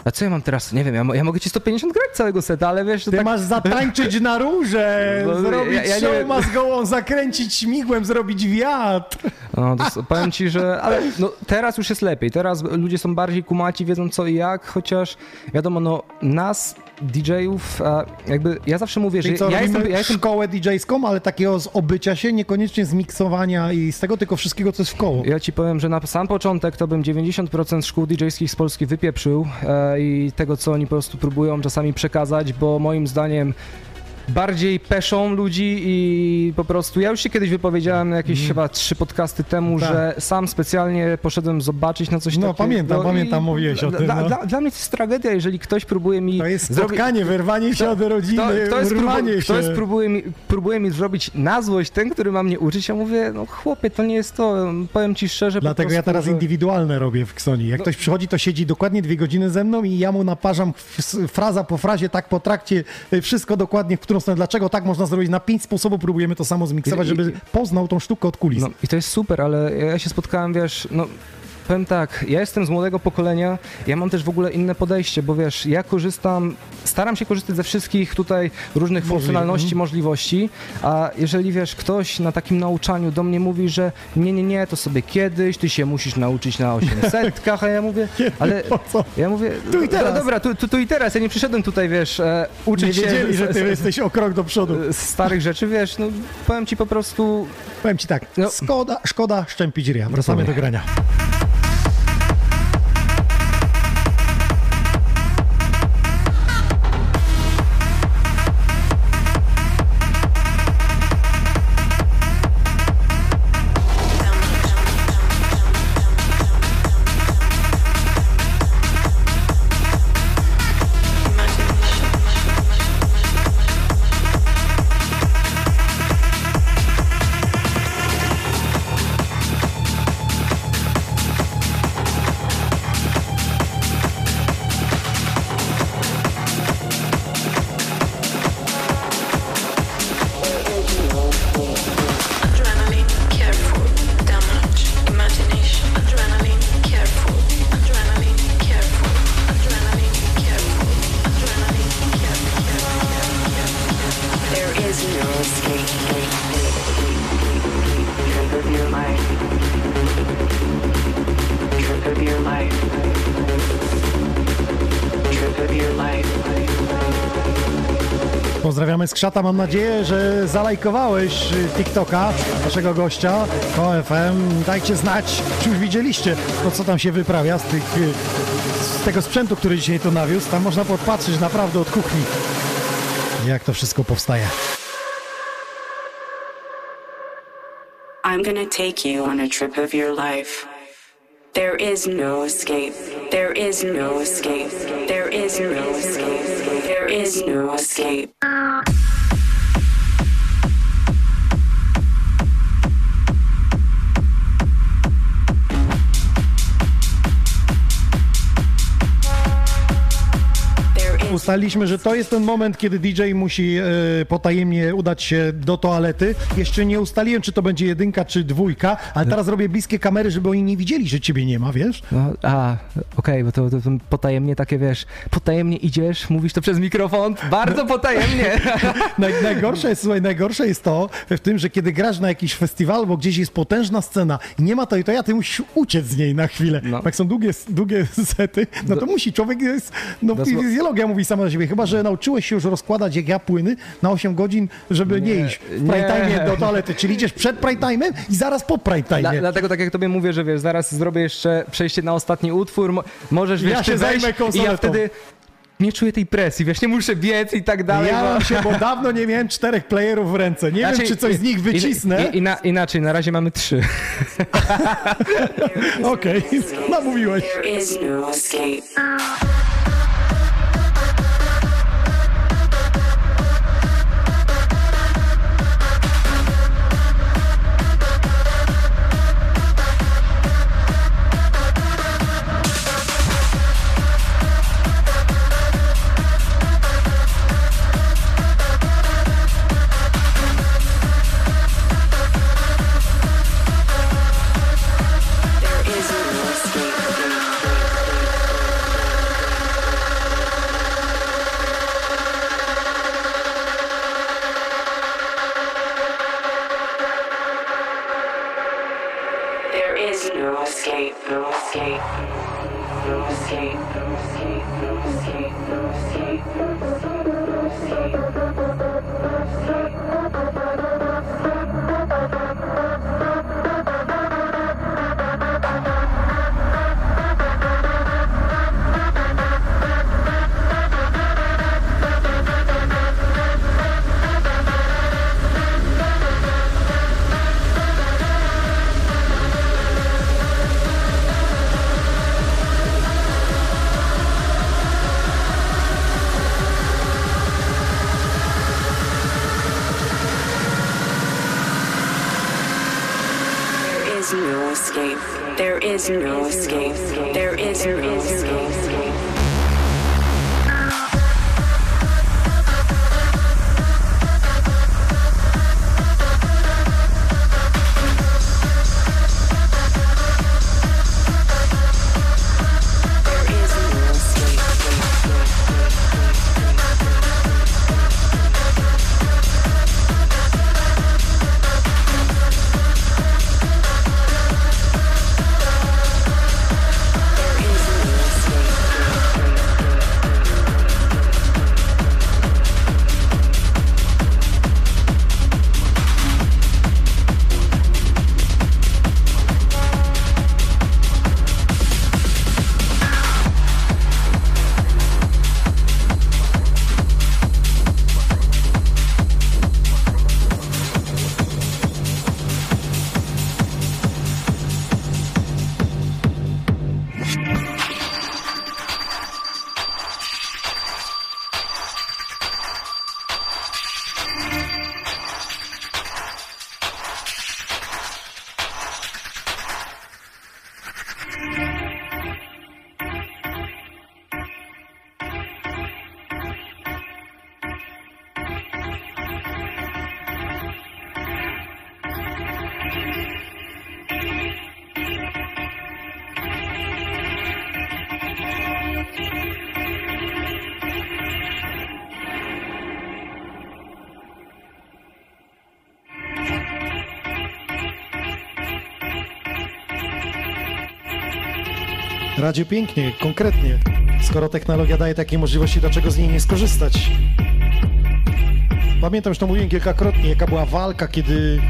a co ja mam teraz? Nie wiem, ja, ja mogę ci 150 grać całego seta, ale wiesz, to Ty tak... masz zatańczyć na róże, No, zrobić ja- ja show ma z gołą, zakręcić śmigłem, zrobić wiatr. No, to, powiem ci, że. Ale no, teraz już jest lepiej. Teraz ludzie są bardziej kumaci, wiedzą co i jak, chociaż wiadomo, no nas, DJ-ów, jakby ja zawsze mówię, że Czyli co, ja jestem, ja jestem szkołę DJ-ską, ale takiego z obycia się, niekoniecznie z miksowania i z tego, tylko wszystkiego, co jest w koło. Ja ci powiem, że na sam początek to bym 90% szkół DJ-skich z Polski wypieprzył e, i tego, co oni po prostu próbują czasami przekazać, bo moim zdaniem bardziej peszą ludzi i po prostu, ja już się kiedyś wypowiedziałem na jakieś chyba trzy podcasty temu. Tak. że sam specjalnie poszedłem zobaczyć na coś No, takiego. pamiętam, i pamiętam, mówiłeś o tym, Dla, no. dla, dla mnie to jest tragedia, jeżeli ktoś próbuje mi... To jest spotkanie, wyrwanie się od rodziny, kto, jest urwanie próbu- się. kto jest próbuje, mi, próbuje mi zrobić na złość ten, który ma mnie uczyć, ja mówię, no chłopie, to nie jest to, powiem ci szczerze. po Dlatego ja prostu, teraz że- indywidualne robię w Ksoni. Jak No. ktoś przychodzi, to siedzi dokładnie dwie godziny ze mną i ja mu naparzam fraza po frazie, tak po trakcie, y, wszystko dokładnie, w którą stronę, dlaczego tak można zrobić. Na pięć sposobów próbujemy to samo zmiksować, żeby poznał tą sztukę od kulis. No i to jest super, ale ja się spotkałem, wiesz, no powiem tak, ja jestem z młodego pokolenia, ja mam też w ogóle inne podejście, bo wiesz, ja korzystam, staram się korzystać ze wszystkich tutaj różnych Możliwe, funkcjonalności, mhm. możliwości, a jeżeli wiesz, ktoś na takim nauczaniu do mnie mówi, że nie, nie, nie, to sobie kiedyś, ty się musisz nauczyć na 800, a ja mówię, ale Po co? ja mówię, Tu i teraz. "Do- dobra, tu, tu, tu i teraz, ja nie przyszedłem tutaj, wiesz, e, uczyć Nie się wiedzieli, z- że ty z- jesteś o krok do przodu. z starych rzeczy, wiesz, no powiem ci po prostu, Powiem ci tak, No. szkoda, szkoda szczępić ryja. Wracamy do grania. Krzata. Mam nadzieję, że zalajkowałeś y, TikToka naszego gościa OFM. Dajcie znać, czy już widzieliście to, co tam się wyprawia z, tych, y, z tego sprzętu, który dzisiaj tu nawiózł. Tam można podpatrzeć naprawdę od kuchni, jak to wszystko powstaje. I'm gonna take you on a trip of your life. There is no escape. There is no escape. There is no escape. There is no escape. Ustaliliśmy, że to jest ten moment, kiedy DJ musi e, potajemnie udać się do toalety. Jeszcze nie ustaliłem, czy to będzie jedynka, czy dwójka, ale teraz robię bliskie kamery, żeby oni nie widzieli, że ciebie nie ma, wiesz? No, a, okej, bo to, to, to potajemnie takie, wiesz, potajemnie idziesz, mówisz to przez mikrofon, bardzo potajemnie. Naj, najgorsze jest, słuchaj, najgorsze jest to w tym, że kiedy grasz na jakiś festiwal, bo gdzieś jest potężna scena i nie ma to i to ja, ty musisz uciec z niej na chwilę. No. Jak są długie, długie sety, no to musi, człowiek jest, no fizjologia mówi sama do siebie, chyba, że nauczyłeś się już rozkładać jak ja płyny na 8 godzin, żeby nie, Nie, iść w prime time do toalety, czyli idziesz przed prime time'em i zaraz po prime time. dlatego tak jak tobie mówię, że wiesz, zaraz zrobię jeszcze przejście na ostatni utwór, mo, możesz wiesz, Ja się zajmę i ja wtedy nie czuję tej presji, wiesz, nie muszę biec i tak dalej. Ja bo... mam się, bo dawno nie miałem czterech playerów w ręce. Nie Znaczy, wiem, czy coś z nich wycisnę. I, i, na, inaczej, na razie mamy trzy. Okej, namówiłeś. Radzie pięknie, konkretnie. Skoro technologia daje takie możliwości, dlaczego z niej nie skorzystać? Pamiętam, że to mówiłem kilkakrotnie, jaka była walka, kiedy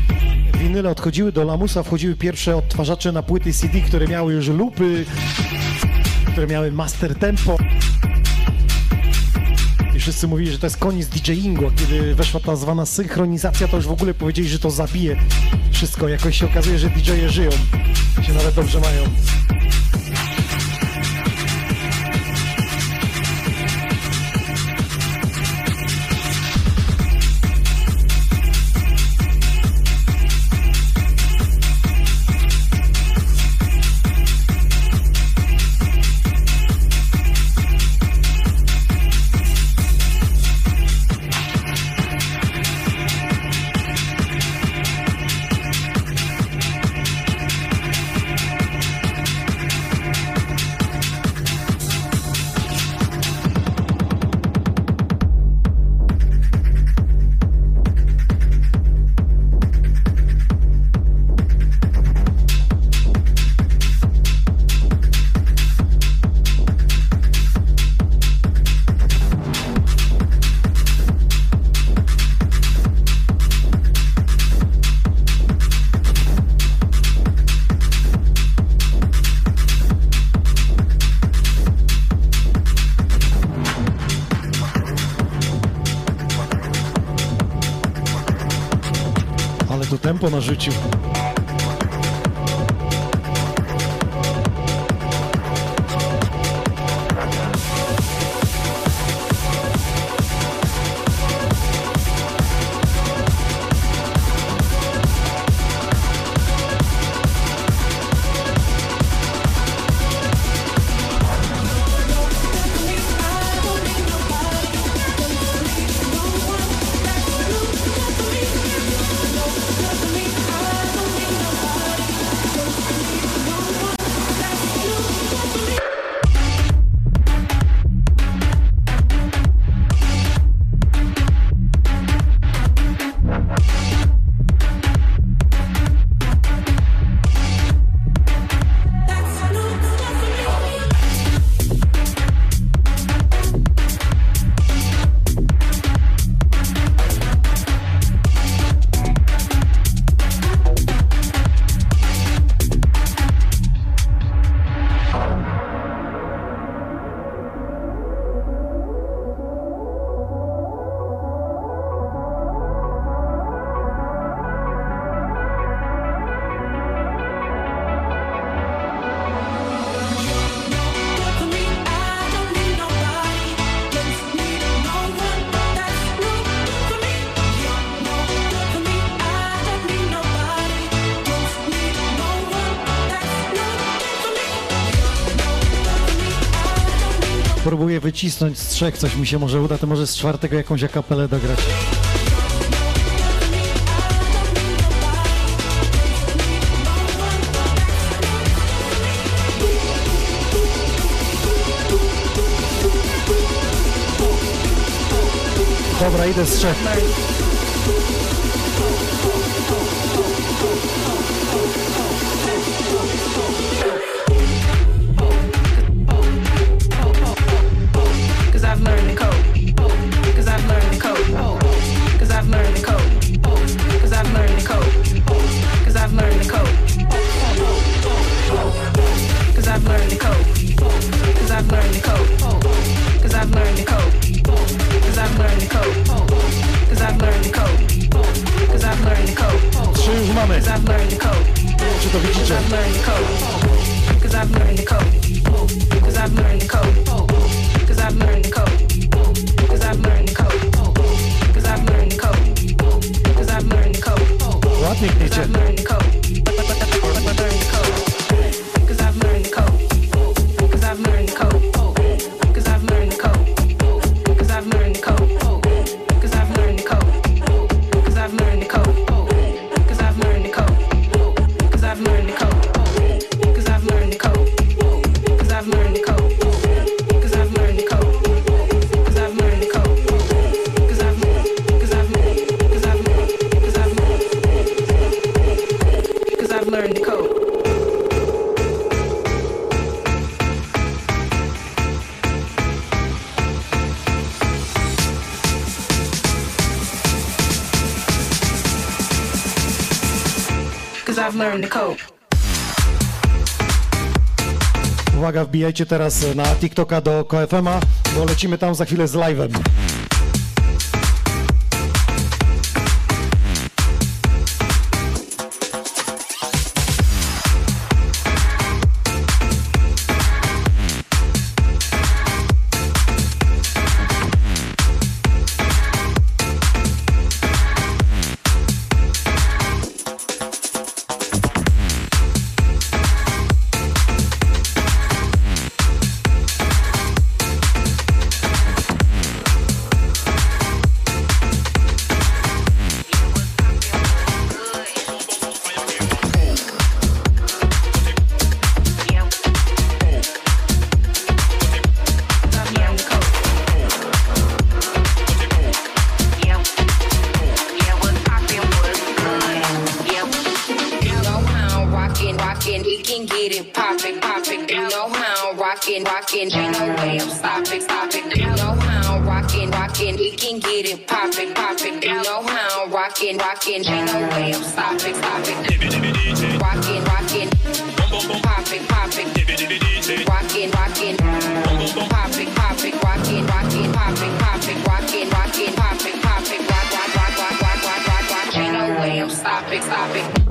winyle odchodziły do lamusa, wchodziły pierwsze odtwarzacze na płyty CD, które miały już lupy, które miały master tempo. I wszyscy mówili, że to jest koniec DJingu, a kiedy weszła ta zwana synchronizacja, to już w ogóle powiedzieli, że to zabije wszystko. Jakoś się okazuje, że DJ-e żyją, się nawet dobrze mają. Tu tempo narzucił. Wycisnąć z trzech, coś mi się może uda, to może z czwartego jakąś akapelę dograć. Dobra, idę z trzech. Uwaga, wbijajcie teraz na TikToka do KFM-a, bo lecimy tam za chwilę z live'em. popping, popping. You know how I'm rocking, rocking. Ain't no way I'm stopping, stopping. You know how I'm rocking, rocking. We can get it popping, popping. You know how I'm rocking, rocking. Ain't no way I'm stopping, stopping. Rocking, rocking. Popping, popping. Rocking, rocking. Popping, popping. Rocking, rocking. Popping, popping. Rocking, rocking. Popping, popping. Rock, rock, rock, rock, rock, rock, rock, rock. Ain't no way I'm stopping, stopping.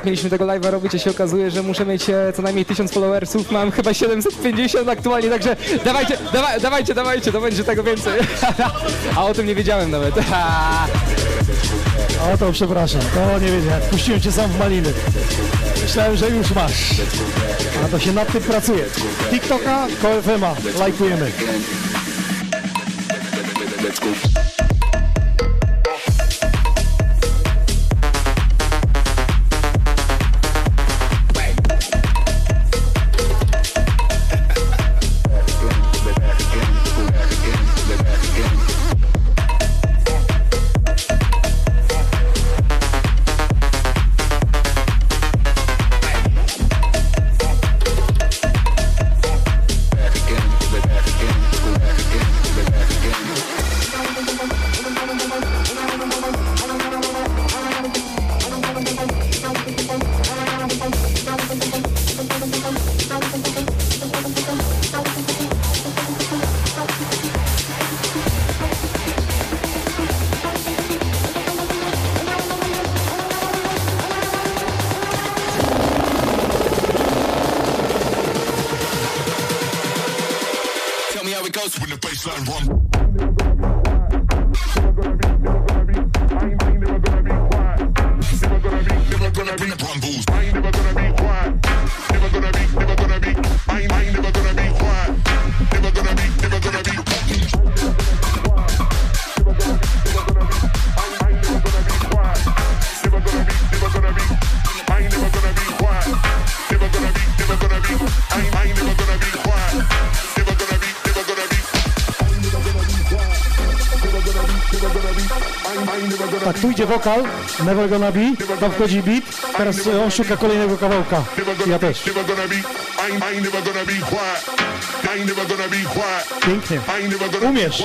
Tak mieliśmy tego live'a robić, a się okazuje, że muszę mieć e, co najmniej 1000 followersów, mam chyba 750 aktualnie, także dawajcie, dawa, dawajcie, dawajcie, to będzie tego więcej. a o tym nie wiedziałem nawet. O to przepraszam, to nie wiedziałem. Puściłem cię sam w maliny. Myślałem, że już masz. A to się nad tym pracuje. TikToka, KFM-a, lajkujemy. Tell idzie wokal, Never Gonna Be, tam wchodzi beat, teraz e, on szuka kolejnego kawałka. Ja też. I I. I. Pięknie. I Umiesz.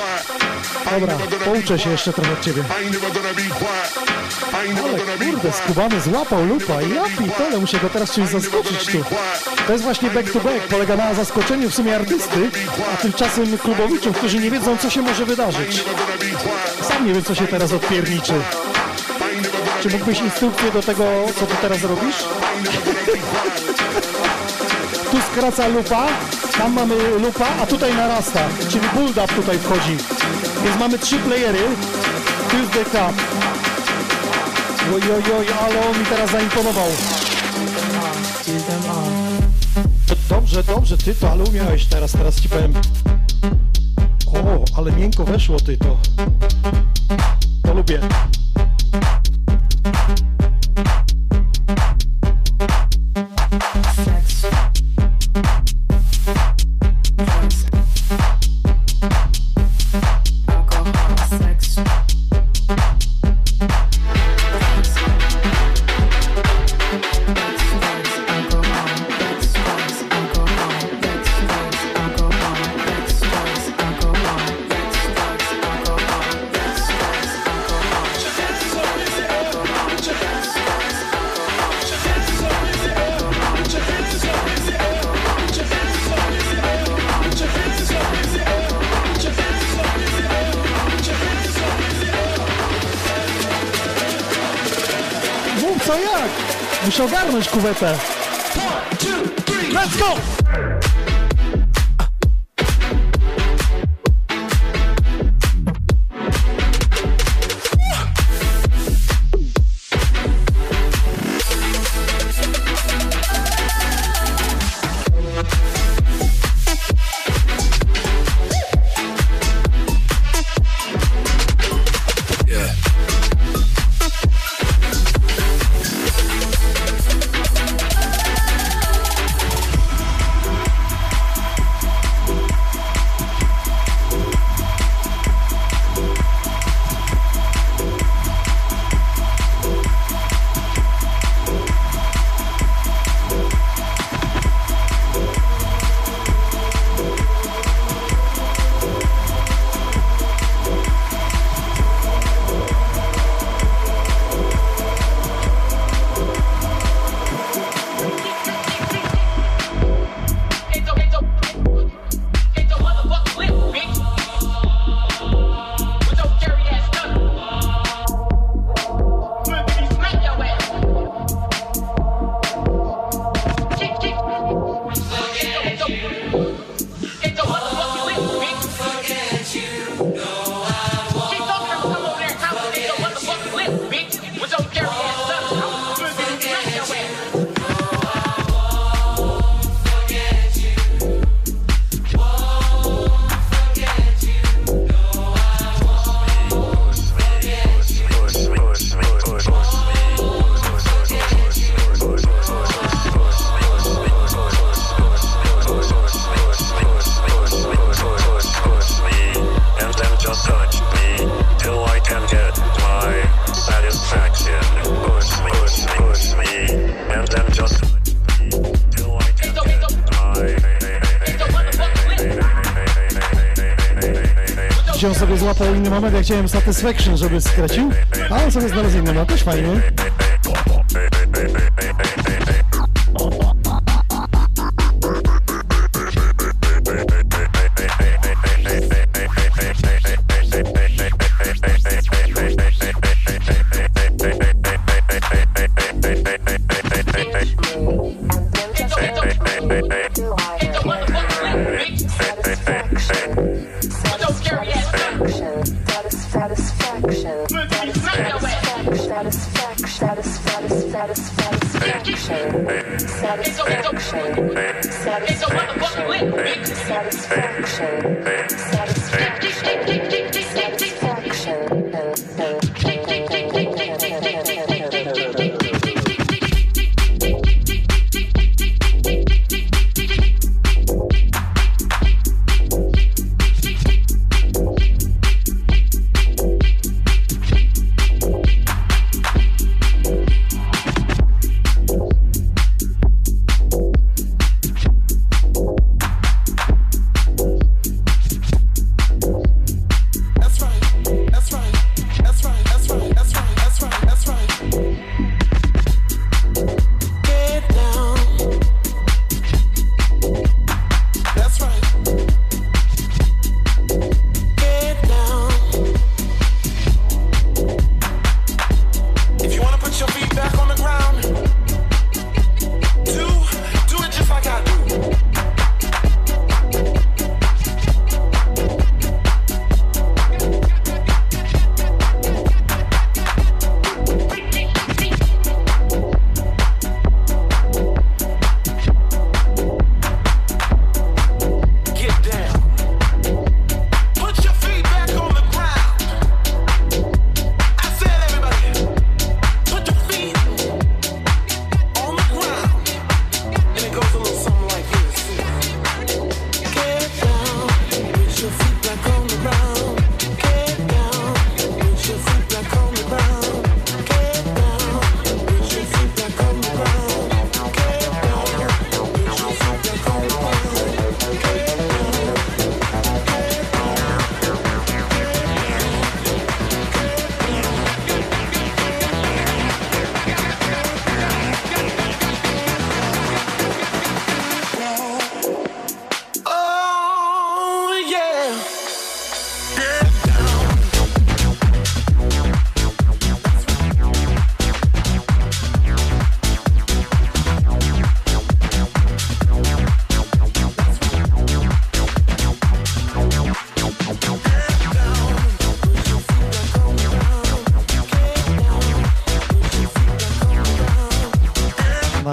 Dobra, pouczę się jeszcze trochę od ciebie. I. I Ale kurde, skubany złapał lupa. Ja pitole, muszę go teraz czymś zaskoczyć tu. To jest właśnie back to back, polega na zaskoczeniu w sumie artysty, a tymczasem klubowiczów, którzy nie wiedzą, co się może wydarzyć. Sam nie wiem, co się teraz odpierniczy. Czy mógłbyś instrukcję do tego, co ty teraz robisz? Tu skraca lupa, tam mamy lupa, a tutaj narasta, czyli build up tutaj wchodzi. Więc mamy trzy playery. Tuesday Cup. Oj, oj, oj, ale on mi teraz zaimponował. Dobrze, dobrze, ty to, ale umiałeś teraz, teraz ci powiem. O, ale miękko weszło ty to. To lubię. mas que. chciałem Satisfaction, żeby skracił, a on sobie znalazł inną, no też fajnie.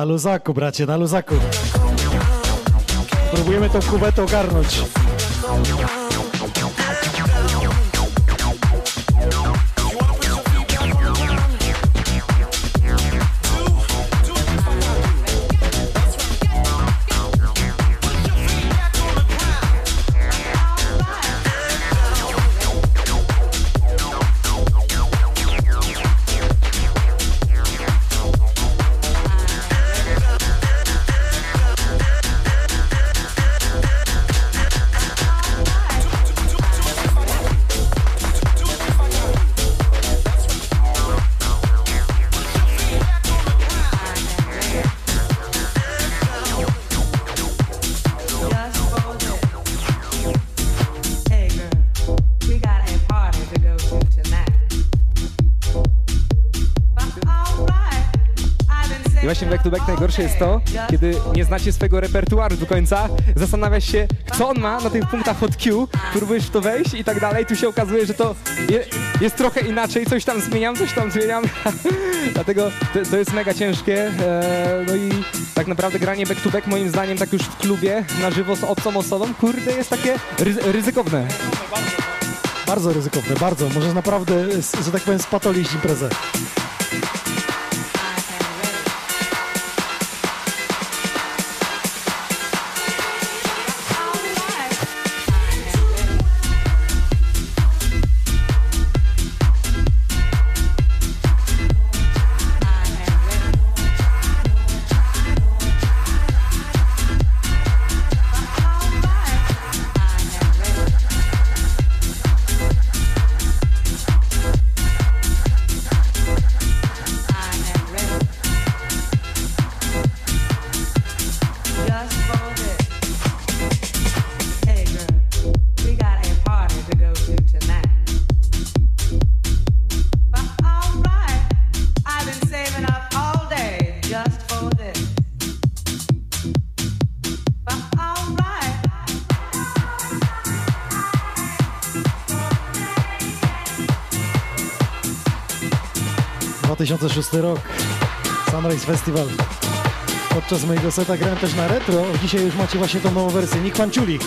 Na luzaku, bracie, na luzaku. Próbujemy tą kubetę ogarnąć. Najgorsze jest to, kiedy nie znacie swojego repertuaru do końca, zastanawiasz się, co on ma na tych punktach od Q, próbujesz w to wejść i tak dalej, tu się okazuje, że to je, jest trochę inaczej, coś tam zmieniam, coś tam zmieniam, dlatego to, to jest mega ciężkie, e, no i tak naprawdę granie back to back moim zdaniem tak już w klubie, na żywo z obcą osobą, kurde, jest takie ryzy- ryzykowne. Bardzo ryzykowne, bardzo. Możesz naprawdę, że tak powiem, spatolić imprezę. 2006 rok. Sunrise Festival. Podczas mojego seta grałem też na retro. Dzisiaj już macie właśnie tą nową wersję. Nick Panciuli.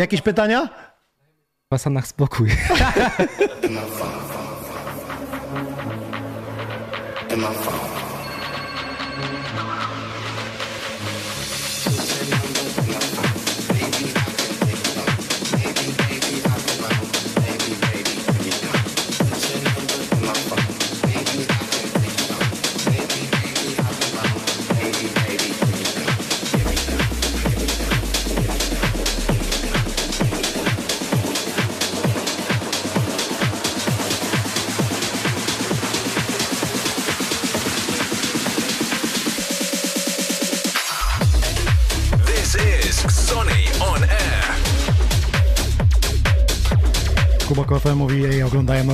Jakieś pytania? W Asanach spokój.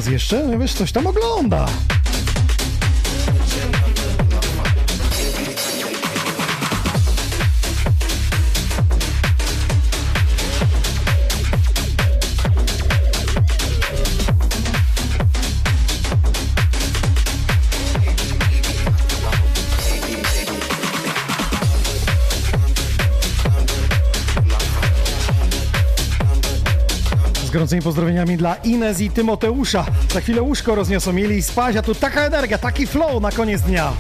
Jeszcze? Wiesz, coś tam ogląda. Gorącymi pozdrowieniami dla Inez i Tymoteusza. Za chwilę łóżko rozniosą, mieli spać, a tu taka energia, taki flow na koniec dnia.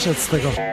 Wyszedł z tego.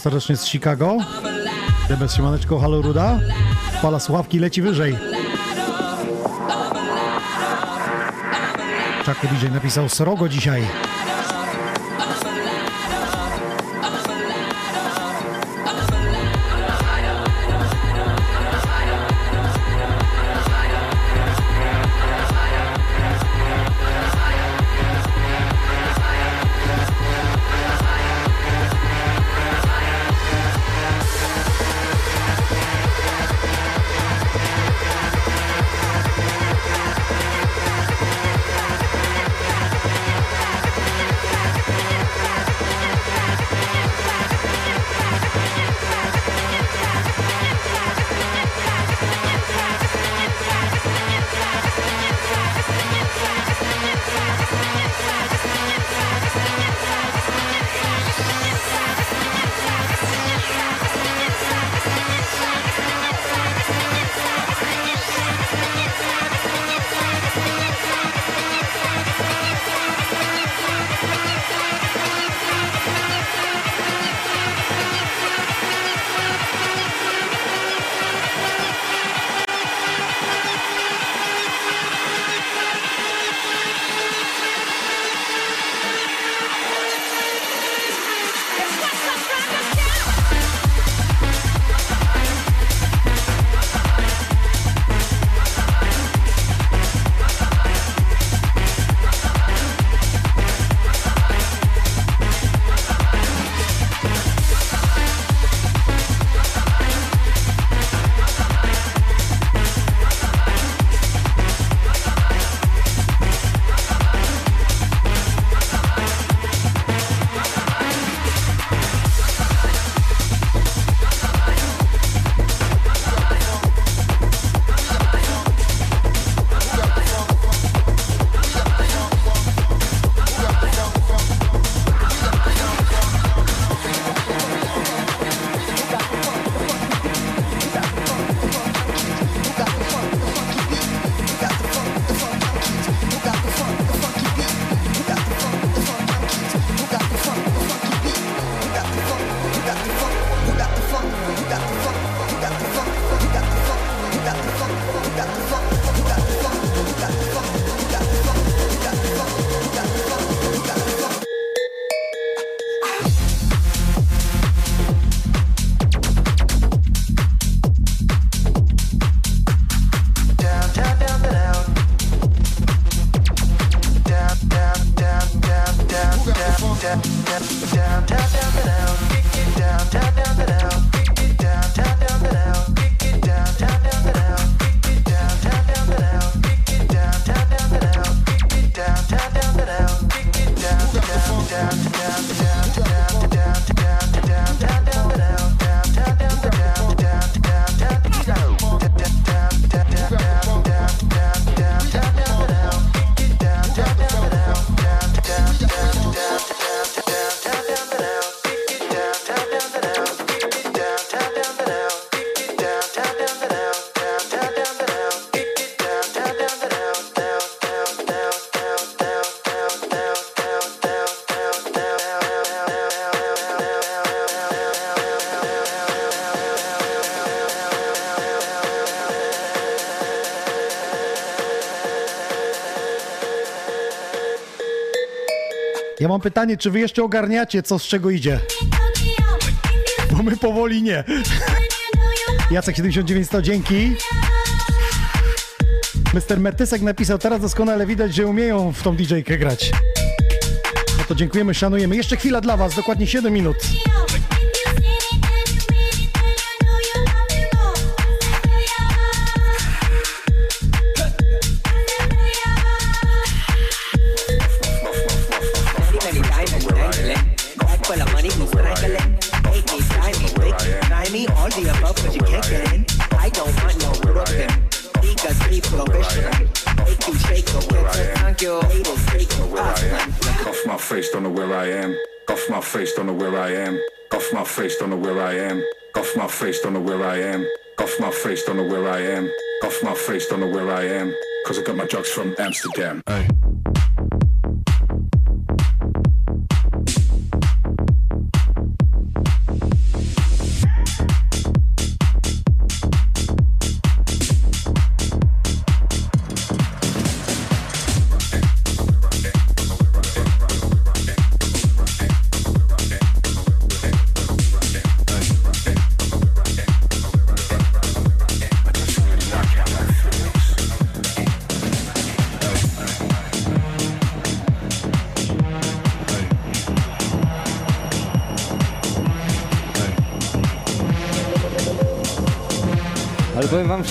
Serdecznie z Chicago. Debes Siemaneczko, halo Ruda. Fala słuchawki leci wyżej. Czaku DJ napisał srogo dzisiaj. Ja mam pytanie, czy wy jeszcze ogarniacie, co z czego idzie? Bo my powoli nie. Jacek 7900, dzięki. Mr. Metysek napisał, teraz doskonale widać, że umieją w tą DJ-kę grać. No to dziękujemy, szanujemy. Jeszcze chwila dla was, dokładnie 7 minut. Drugs from Amsterdam. Ay.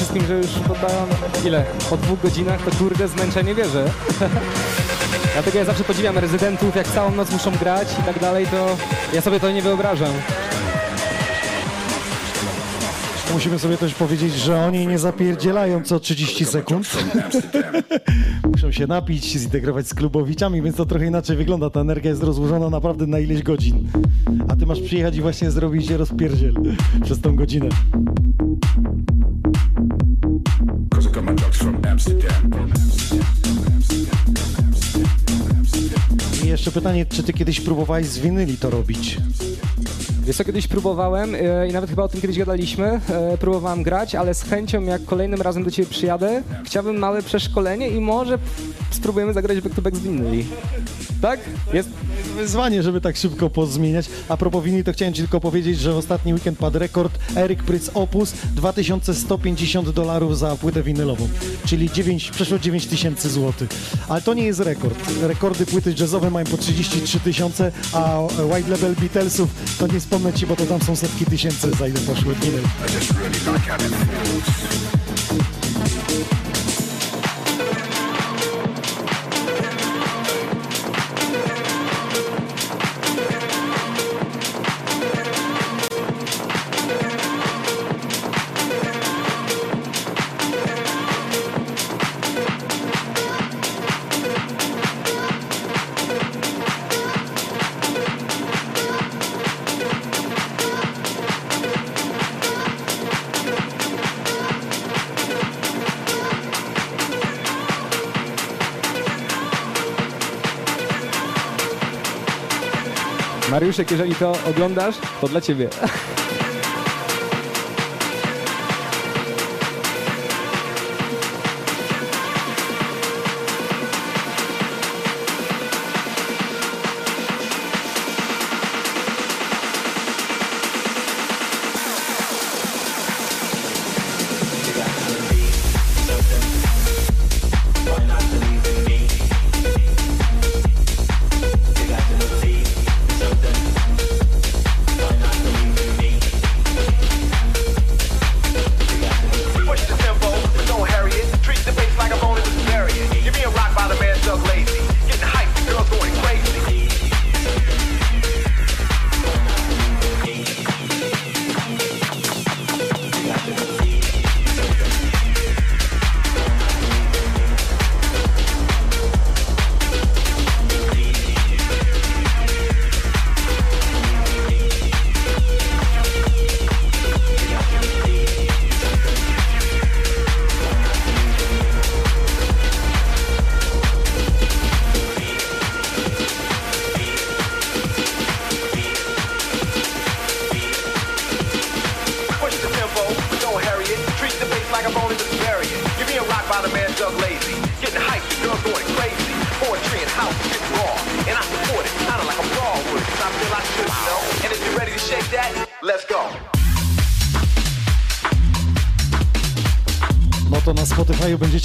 Wszystkim, że już poddałem ile? Po dwóch godzinach to kurde zmęczenie bierze. Dlatego ja zawsze podziwiam rezydentów, jak całą noc muszą grać i tak dalej, to ja sobie to nie wyobrażam. Musimy sobie też powiedzieć, że oni nie zapierdzielają co 30 sekund. Muszą się napić, zintegrować z klubowiczami, więc to trochę inaczej wygląda. Ta energia jest rozłożona naprawdę na ileś godzin. A ty masz przyjechać i właśnie zrobić rozpierdziel przez tą godzinę. Jeszcze pytanie, czy ty kiedyś próbowałeś z winyli to robić? Wiesz co, kiedyś próbowałem e, i nawet chyba o tym kiedyś gadaliśmy, e, próbowałem grać, ale z chęcią jak kolejnym razem do Ciebie przyjadę, chciałbym małe przeszkolenie i może spróbujemy zagrać back to back z winnyli. Tak? Jest? Wyzwanie, żeby tak szybko pozmieniać. A propos winy, to chciałem ci tylko powiedzieć, że ostatni weekend padł rekord Eric Pryc Opus 2150 dolarów za płytę winylową, czyli 9, przeszło 9 tysięcy. Ale to nie jest rekord. Rekordy płyty jazzowe mają po 33 tysiące, a White Label Beatlesów to nie wspomnę ci, bo to tam są setki tysięcy za ile poszły winyl. Jeżeli to oglądasz, to dla Ciebie.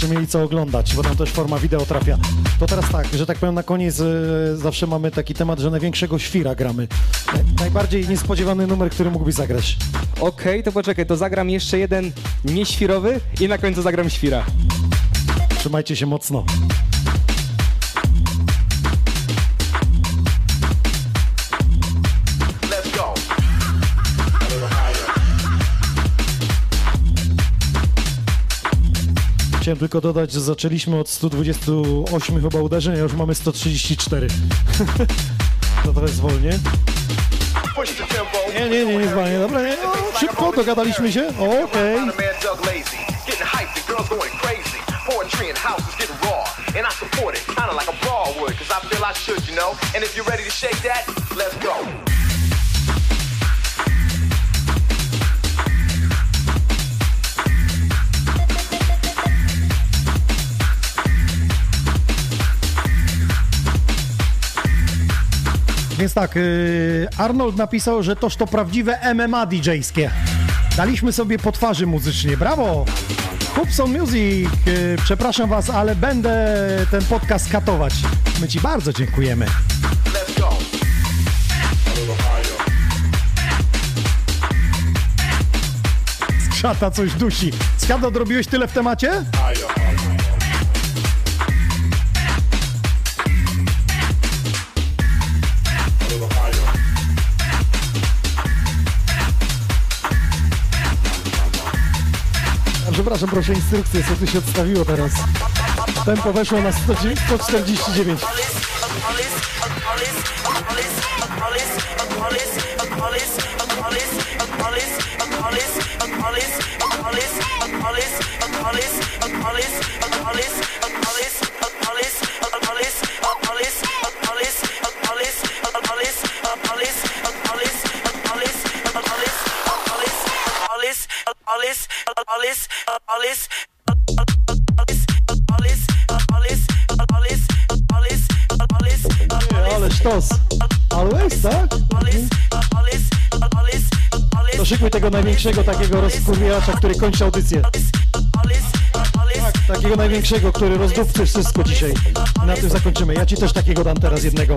Będziecie mieli co oglądać, bo tam też forma wideo trafia. To teraz tak, że tak powiem na koniec e, zawsze mamy taki temat, że największego świra gramy. E, Najbardziej niespodziewany numer, który mógłbyś zagrać. Okej, to poczekaj, to zagram jeszcze jeden nieświrowy i na końcu zagram świra. Trzymajcie się mocno. Chciałem tylko dodać, że zaczęliśmy od 128 chyba uderzeń, a już mamy 134. to trochę tempo. Nie, nie, nie, nie zwalnię. Dobra, nie, no, szybko, dogadaliśmy się. Okej. Poetry and I feel I should, you know. And if you're ready to shake that, let's go. Więc tak, yy, Arnold napisał, że toż to prawdziwe MMA DJ-skie. Daliśmy sobie po twarzy muzycznie, brawo! Hubson Music, yy, przepraszam was, ale będę ten podcast katować. My ci bardzo dziękujemy. Skrzata coś dusi. Skado, odrobiłeś tyle w temacie? A, Przepraszam, proszę instrukcję, co tu się odstawiło teraz. Tempo weszło na 100 149. tego największego takiego rozkurwiacza, który kończy audycję. Tak, takiego największego, który rozdupcy wszystko dzisiaj. Na tym zakończymy. Ja ci też takiego dam teraz jednego.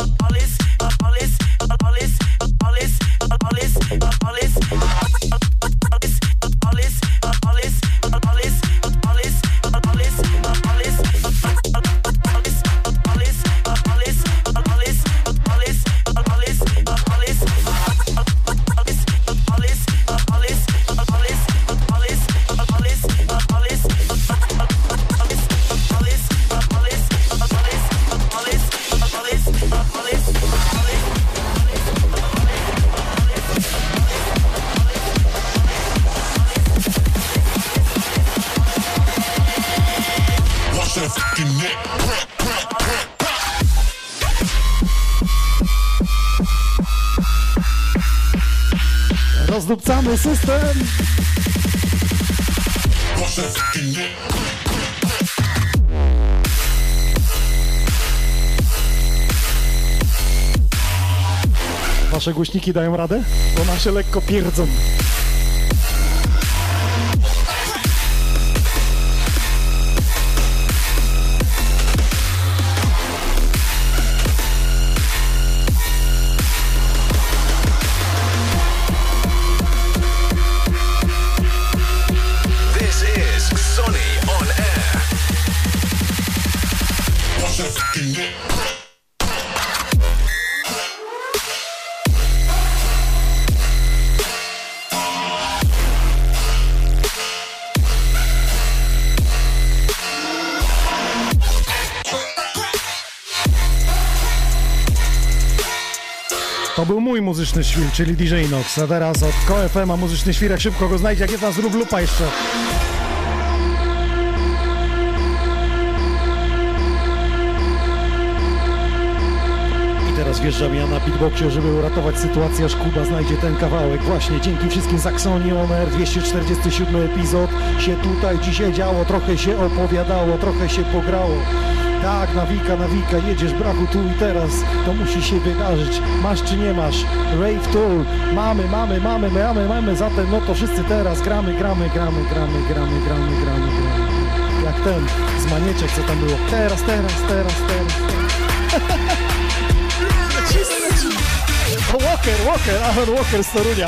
Głośniki dają radę? Bo nasze lekko pierdzą. Mój muzyczny świr, czyli DJ Nox. A teraz od KFM, a muzyczny świrek szybko go znajdzie, jak jest nas zrób lupa jeszcze. I teraz wjeżdżam ja na beatboxie, żeby uratować sytuację, aż Kuba znajdzie ten kawałek. Właśnie dzięki wszystkim Saxonii Omer, 247 epizod się tutaj dzisiaj działo, trochę się opowiadało, trochę się pograło. Tak, nawika, nawika, jedziesz brachu tu i teraz, to musi się wydarzyć. Masz czy nie masz? Rave Tour, mamy, mamy, mamy, mamy, mamy, zatem no to wszyscy teraz gramy, gramy, gramy, gramy, gramy, gramy, gramy, gramy. ten, z manieczek, co tam było. Teraz, teraz, teraz, teraz. Walker, Walker, Aaron Walker z Torunia.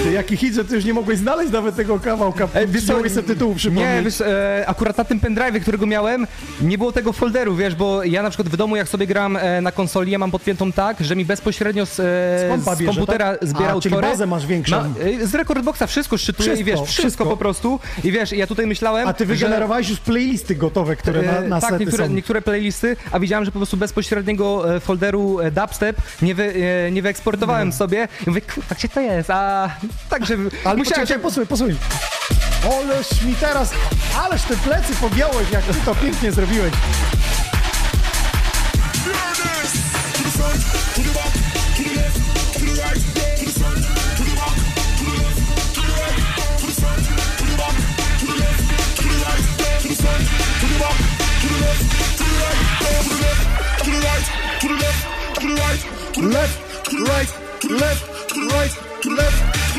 Ty, jaki hit, że ty już nie mogłeś znaleźć nawet tego kawałka. wiesz nie co, sobie tytułu przypomnieć. Nie, wiesz, e, akurat na tym pendrive, którego miałem, nie było tego folderu, wiesz, bo ja na przykład w domu, jak sobie gram e, na konsoli, ja mam podpiętą tak, że mi bezpośrednio z, e, Z z bierze, komputera tak? zbiera A, czyli utwory. bazę masz większą. Ma, e, z Recordboxa wszystko szczytuje i Wszystko, wiesz, wszystko, wszystko. po prostu. I wiesz, ja tutaj myślałem, A ty wygenerowałeś już playlisty gotowe, które na, E, na tak, niektóre, są. niektóre playlisty, a widziałem, że po prostu bezpośredniego e, folderu e, dubstep nie, wy, nie wyeksportowałem sobie. I mówię, kurwa, gdzie to jest? A także Ale musiałem poczekaj, posłuchaj, posłuchaj. Oleż mi teraz, ależ te plecy pogiąłeś, jak ty to pięknie zrobiłeś. Left, right, left, right, left, right,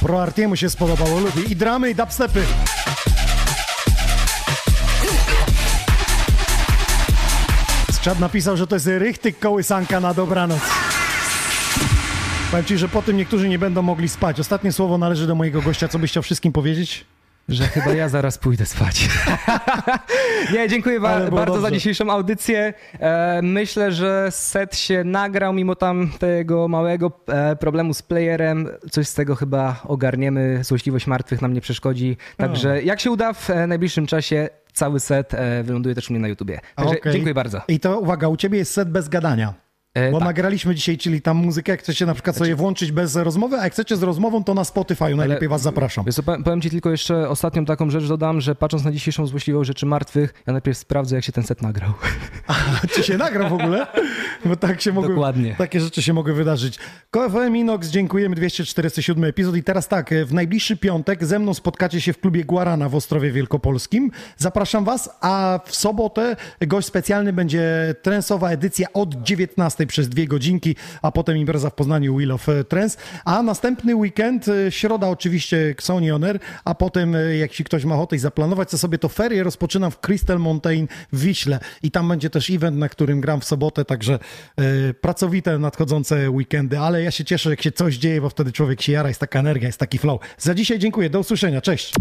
Pro Artiemu się spodobało, lubi i dramy, i dubstepy. Skrzat napisał, że to jest rychtyk kołysanka na dobranoc. Powiem ci, że po tym niektórzy nie będą mogli spać. Ostatnie słowo należy do mojego gościa. Co byś chciał wszystkim powiedzieć? Że chyba ja zaraz pójdę spać. nie, dziękuję ba- bardzo za dobrze. dzisiejszą audycję. E, myślę, że set się nagrał, mimo tam tego małego e, problemu z playerem. Coś z tego chyba ogarniemy. Złośliwość martwych nam nie przeszkodzi. Także jak się uda w e, najbliższym czasie, cały set e, wyląduje też u mnie na YouTubie. Także Okej. dziękuję bardzo. I to uwaga, u ciebie jest set bez gadania. E, Bo tak. nagraliśmy dzisiaj, czyli tam muzykę, jak chcecie na przykład sobie włączyć bez rozmowy, a jak chcecie z rozmową, to na Spotify najlepiej was zapraszam. Wiesz powiem ci tylko jeszcze ostatnią taką rzecz dodam, że patrząc na dzisiejszą złośliwość rzeczy martwych, ja najpierw sprawdzę, jak się ten set nagrał. Czy się nagrał w ogóle? Bo tak się mogły, Dokładnie. takie rzeczy się mogły wydarzyć. KFM Inox, dziękujemy, 247 epizod i teraz tak, w najbliższy piątek ze mną spotkacie się w klubie Guarana w Ostrowie Wielkopolskim. Zapraszam was, a w sobotę gość specjalny będzie trensowa edycja od 19 przez dwie godzinki, a potem impreza w Poznaniu Wheel of Trends, a następny weekend, y, środa oczywiście Sony On Air, a potem y, jak się ktoś ma ochotę i zaplanować to sobie, to ferie rozpoczynam w Crystal Mountain w Wiśle. I tam będzie też event, na którym gram w sobotę, także pracowite nadchodzące weekendy, ale ja się cieszę, jak się coś dzieje, bo wtedy człowiek się jara, jest taka energia, jest taki flow. Za dzisiaj dziękuję, do usłyszenia, cześć!